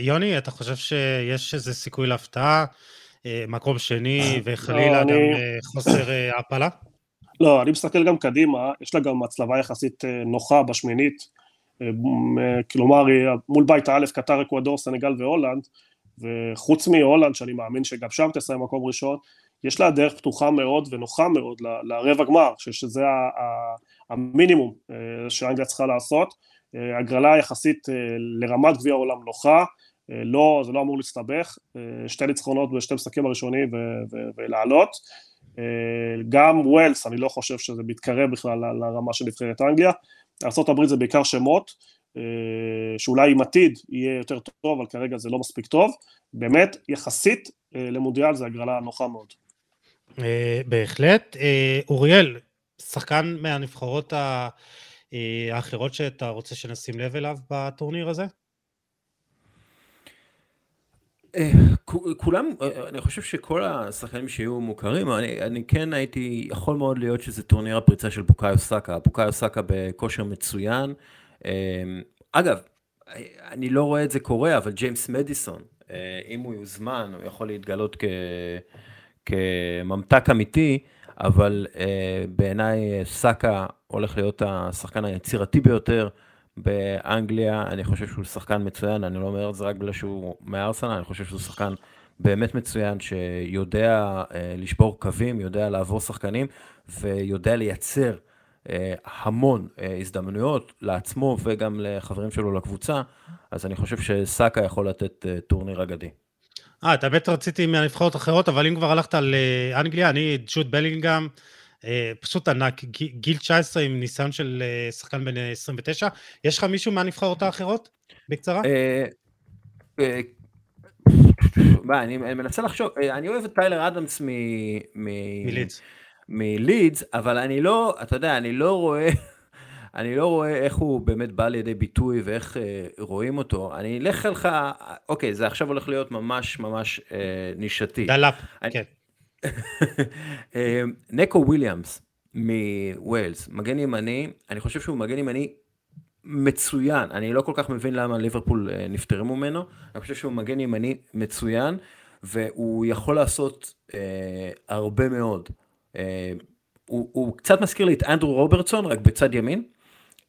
יוני, אתה חושב שיש איזה סיכוי להפתעה? מקום שני וחלילה לא, גם חוסר הפלה? לא, אני מסתכל גם קדימה, יש לה גם הצלבה יחסית אה, נוחה בשמינית, אה, כלומר מול בית האלף, קטר, אקוודור, סנגל והולנד, וחוץ מהולנד, שאני מאמין שגם שם תסיים מקום ראשון, יש לה דרך פתוחה מאוד ונוחה מאוד לרבע גמר, שזה המינימום אה, שאנגליה צריכה לעשות, הגרלה יחסית לרמת גביע העולם נוחה, לא, זה לא אמור להסתבך, שתי ניצחונות בשתי משחקים הראשונים ולעלות, אה, גם ווילס, אני לא חושב שזה מתקרב בכלל לרמה של נבחרת אנגליה. ארה"ב זה בעיקר שמות, אה, שאולי עם עתיד יהיה יותר טוב, אבל כרגע זה לא מספיק טוב. באמת, יחסית אה, למונדיאל זה הגרלה נוחה מאוד. בהחלט. אוריאל, שחקן מהנבחרות האחרות שאתה רוצה שנשים לב אליו בטורניר הזה? אה, כולם, אה, אני חושב שכל השחקנים שיהיו מוכרים, אני, אני כן הייתי, יכול מאוד להיות שזה טורניר הפריצה של בוקאיו סאקה, בוקאיו סאקה בכושר מצוין. אה, אגב, אני לא רואה את זה קורה, אבל ג'יימס מדיסון, אם הוא יוזמן, הוא יכול להתגלות כ, כממתק אמיתי, אבל בעיניי סאקה הולך להיות השחקן היצירתי ביותר. באנגליה, אני חושב שהוא שחקן מצוין, אני לא אומר את זה רק בגלל שהוא מארסנל, אני חושב שהוא שחקן באמת מצוין, שיודע אה, לשבור קווים, יודע לעבור שחקנים, ויודע לייצר אה, המון אה, הזדמנויות לעצמו וגם לחברים שלו לקבוצה, אז אני חושב שסאקה יכול לתת טורניר אגדי. אה, את האמת רציתי מהנבחרות אחרות, אבל אם כבר הלכת לאנגליה, אני ג'וד בלינגהם, אה, פשוט ענק, גיל 19 עם ניסיון של אה, שחקן בן 29. יש לך מישהו מהנבחרות האחרות? בקצרה? אה, אני מנסה לחשוב, אני אוהב את טיילר אדמס מלידס. מלידס, אבל אני לא, אתה יודע, אני לא רואה, אני לא רואה איך הוא באמת בא לידי ביטוי ואיך אה, רואים אותו. אני אלך לך, אוקיי, זה עכשיו הולך להיות ממש ממש אה, נישתי. דלאפ, כן. אה, נקו וויליאמס מוויילס, מגן ימני, אני חושב שהוא מגן ימני מצוין, אני לא כל כך מבין למה ליברפול אה, נפטרים ממנו, אני חושב שהוא מגן ימני מצוין, והוא יכול לעשות אה, הרבה מאוד. אה, הוא, הוא קצת מזכיר לי את אנדרו רוברטסון, רק בצד ימין.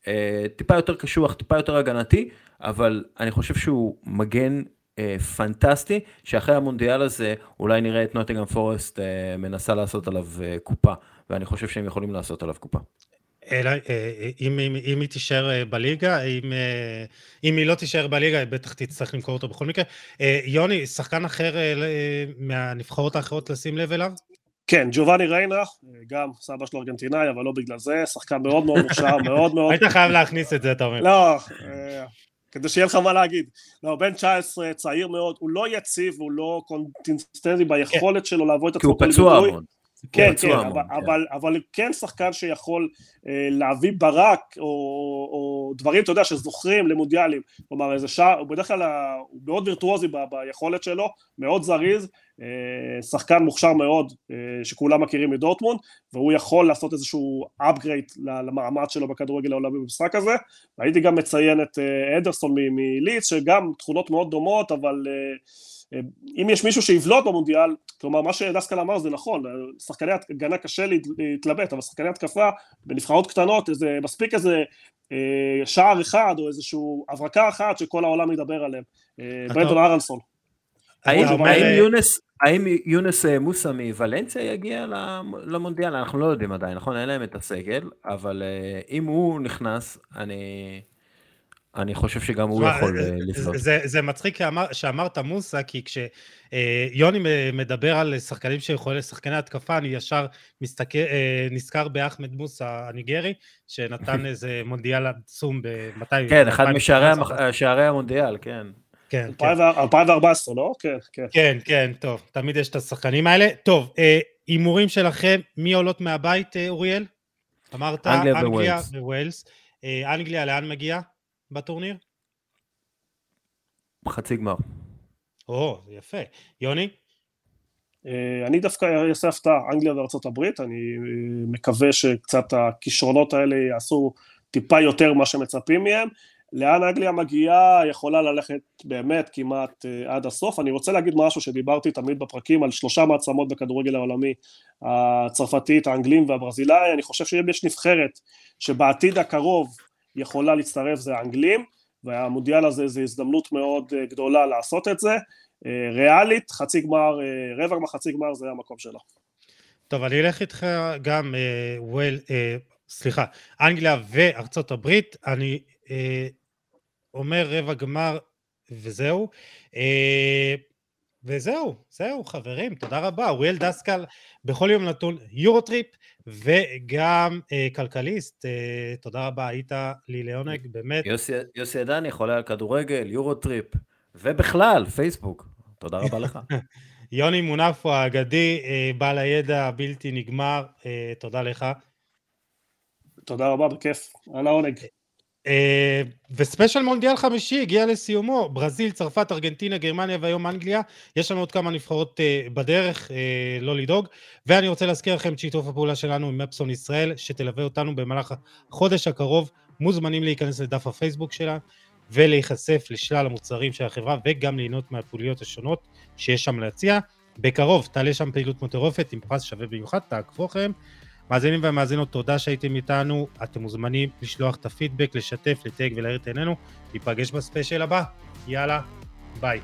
אה, טיפה יותר קשוח, טיפה יותר הגנתי, אבל אני חושב שהוא מגן אה, פנטסטי, שאחרי המונדיאל הזה אולי נראה את נוטינגרם פורסט אה, מנסה לעשות עליו אה, קופה, ואני חושב שהם יכולים לעשות עליו קופה. אלא אם, אם, אם היא תישאר בליגה, אם, אם היא לא תישאר בליגה, היא בטח תצטרך למכור אותו בכל מקרה. יוני, שחקן אחר מהנבחרות האחרות לשים לב אליו? כן, ג'ובאני ריינה, גם סבא שלו ארגנטינאי, אבל לא בגלל זה, שחקן מאוד מאוד מוכשר, מאוד מאוד... היית חייב להכניס את זה, אתה אומר. לא, כדי שיהיה לך מה להגיד. לא, בן 19, צעיר מאוד, הוא לא יציב, הוא לא קונסיסטנטי ביכולת שלו לעבור את עצמו. כי הוא פצוע המון. כן, כן, אבל, כן. אבל, אבל כן שחקן שיכול אה, להביא ברק או, או דברים, אתה יודע, שזוכרים למונדיאלים. כלומר, איזה שעה, הוא בדרך כלל הוא מאוד וירטואוזי ב, ביכולת שלו, מאוד זריז, שחקן מוכשר מאוד, אה, שכולם מכירים מדורטמונד, והוא יכול לעשות איזשהו upgrade למעמד שלו בכדורגל העולמי במשחק הזה. והייתי גם מציין את אה, אדרסון מליץ, שגם תכונות מאוד דומות, אבל... אה, אם יש מישהו שיבלוט במונדיאל, כלומר מה שדסקל אמר זה נכון, שחקני הגנה קשה להתלבט, אבל שחקני התקפה בנבחרות קטנות, זה מספיק איזה אה, שער אחד או איזשהו הברקה אחת שכל העולם ידבר עליהם, אה, ברנדון ארנסון. האם יונס אה, מוסא מוולנסיה יגיע למונדיאל? אנחנו לא יודעים עדיין, נכון? אין להם את הסגל, אבל אם הוא נכנס, אני... אני חושב שגם הוא יכול אה, לפנות. זה, זה מצחיק שאמרת מוסה, כי כשיוני אה, מדבר על שחקנים שיכולים, שחקני התקפה, אני ישר מסתכל, אה, נזכר באחמד מוסה הניגרי, שנתן איזה מונדיאל עצום במתי... כן, אחד משערי המונדיאל, כן. כן, 2014, כן. לא? כן, כן. כן, כן, טוב, תמיד יש את השחקנים האלה. טוב, הימורים שלכם, מי עולות מהבית, אוריאל? אמרת אנגליה וווילס. אנגליה לאן מגיעה? בטורניר? חצי גמר. או, יפה. יוני? אה, אני דווקא אעשה הפתעה, אנגליה וארצות הברית, אני אה, מקווה שקצת הכישרונות האלה יעשו טיפה יותר ממה שמצפים מהם. לאן אנגליה מגיעה יכולה ללכת באמת כמעט uh, עד הסוף. אני רוצה להגיד משהו שדיברתי תמיד בפרקים על שלושה מעצמות בכדורגל העולמי, הצרפתית, האנגלים והברזילאי, אני חושב שאם יש נבחרת שבעתיד הקרוב יכולה להצטרף זה האנגלים, והמונדיאל הזה זה הזדמנות מאוד אה, גדולה לעשות את זה. אה, ריאלית, חצי גמר, אה, רבע גמר, חצי גמר זה המקום שלו. טוב, אני אלך איתך גם, אה, וויל, אה, סליחה, אנגליה וארצות הברית, אני אה, אומר רבע גמר וזהו. אה, וזהו, זהו חברים, תודה רבה. אוריאל דסקל בכל יום נתון יורוטריפ וגם אה, כלכליסט, אה, תודה רבה, היית לי לעונג, באמת. יוסי, יוסי עדני חולה על כדורגל, יורוטריפ, ובכלל, פייסבוק, תודה רבה לך. יוני מונפו האגדי, אה, בעל הידע הבלתי נגמר, אה, תודה לך. תודה רבה, בכיף, על העונג. אה, וספיישל מונדיאל חמישי הגיע לסיומו, ברזיל, צרפת, ארגנטינה, גרמניה והיום אנגליה, יש לנו עוד כמה נבחרות uh, בדרך, uh, לא לדאוג, ואני רוצה להזכיר לכם את שיתוף הפעולה שלנו עם אפסון ישראל, שתלווה אותנו במהלך החודש הקרוב, מוזמנים להיכנס לדף הפייסבוק שלה ולהיחשף לשלל המוצרים של החברה וגם ליהנות מהפעילויות השונות שיש שם להציע. בקרוב תעלה שם פעילות מטורפת עם פרס שווה במיוחד, תעקבו אחריהם. מאזינים ומאזינות, תודה שהייתם איתנו. אתם מוזמנים לשלוח את הפידבק, לשתף, לתייג ולהאיר את עינינו. ניפגש בספיישל הבא. יאללה, ביי.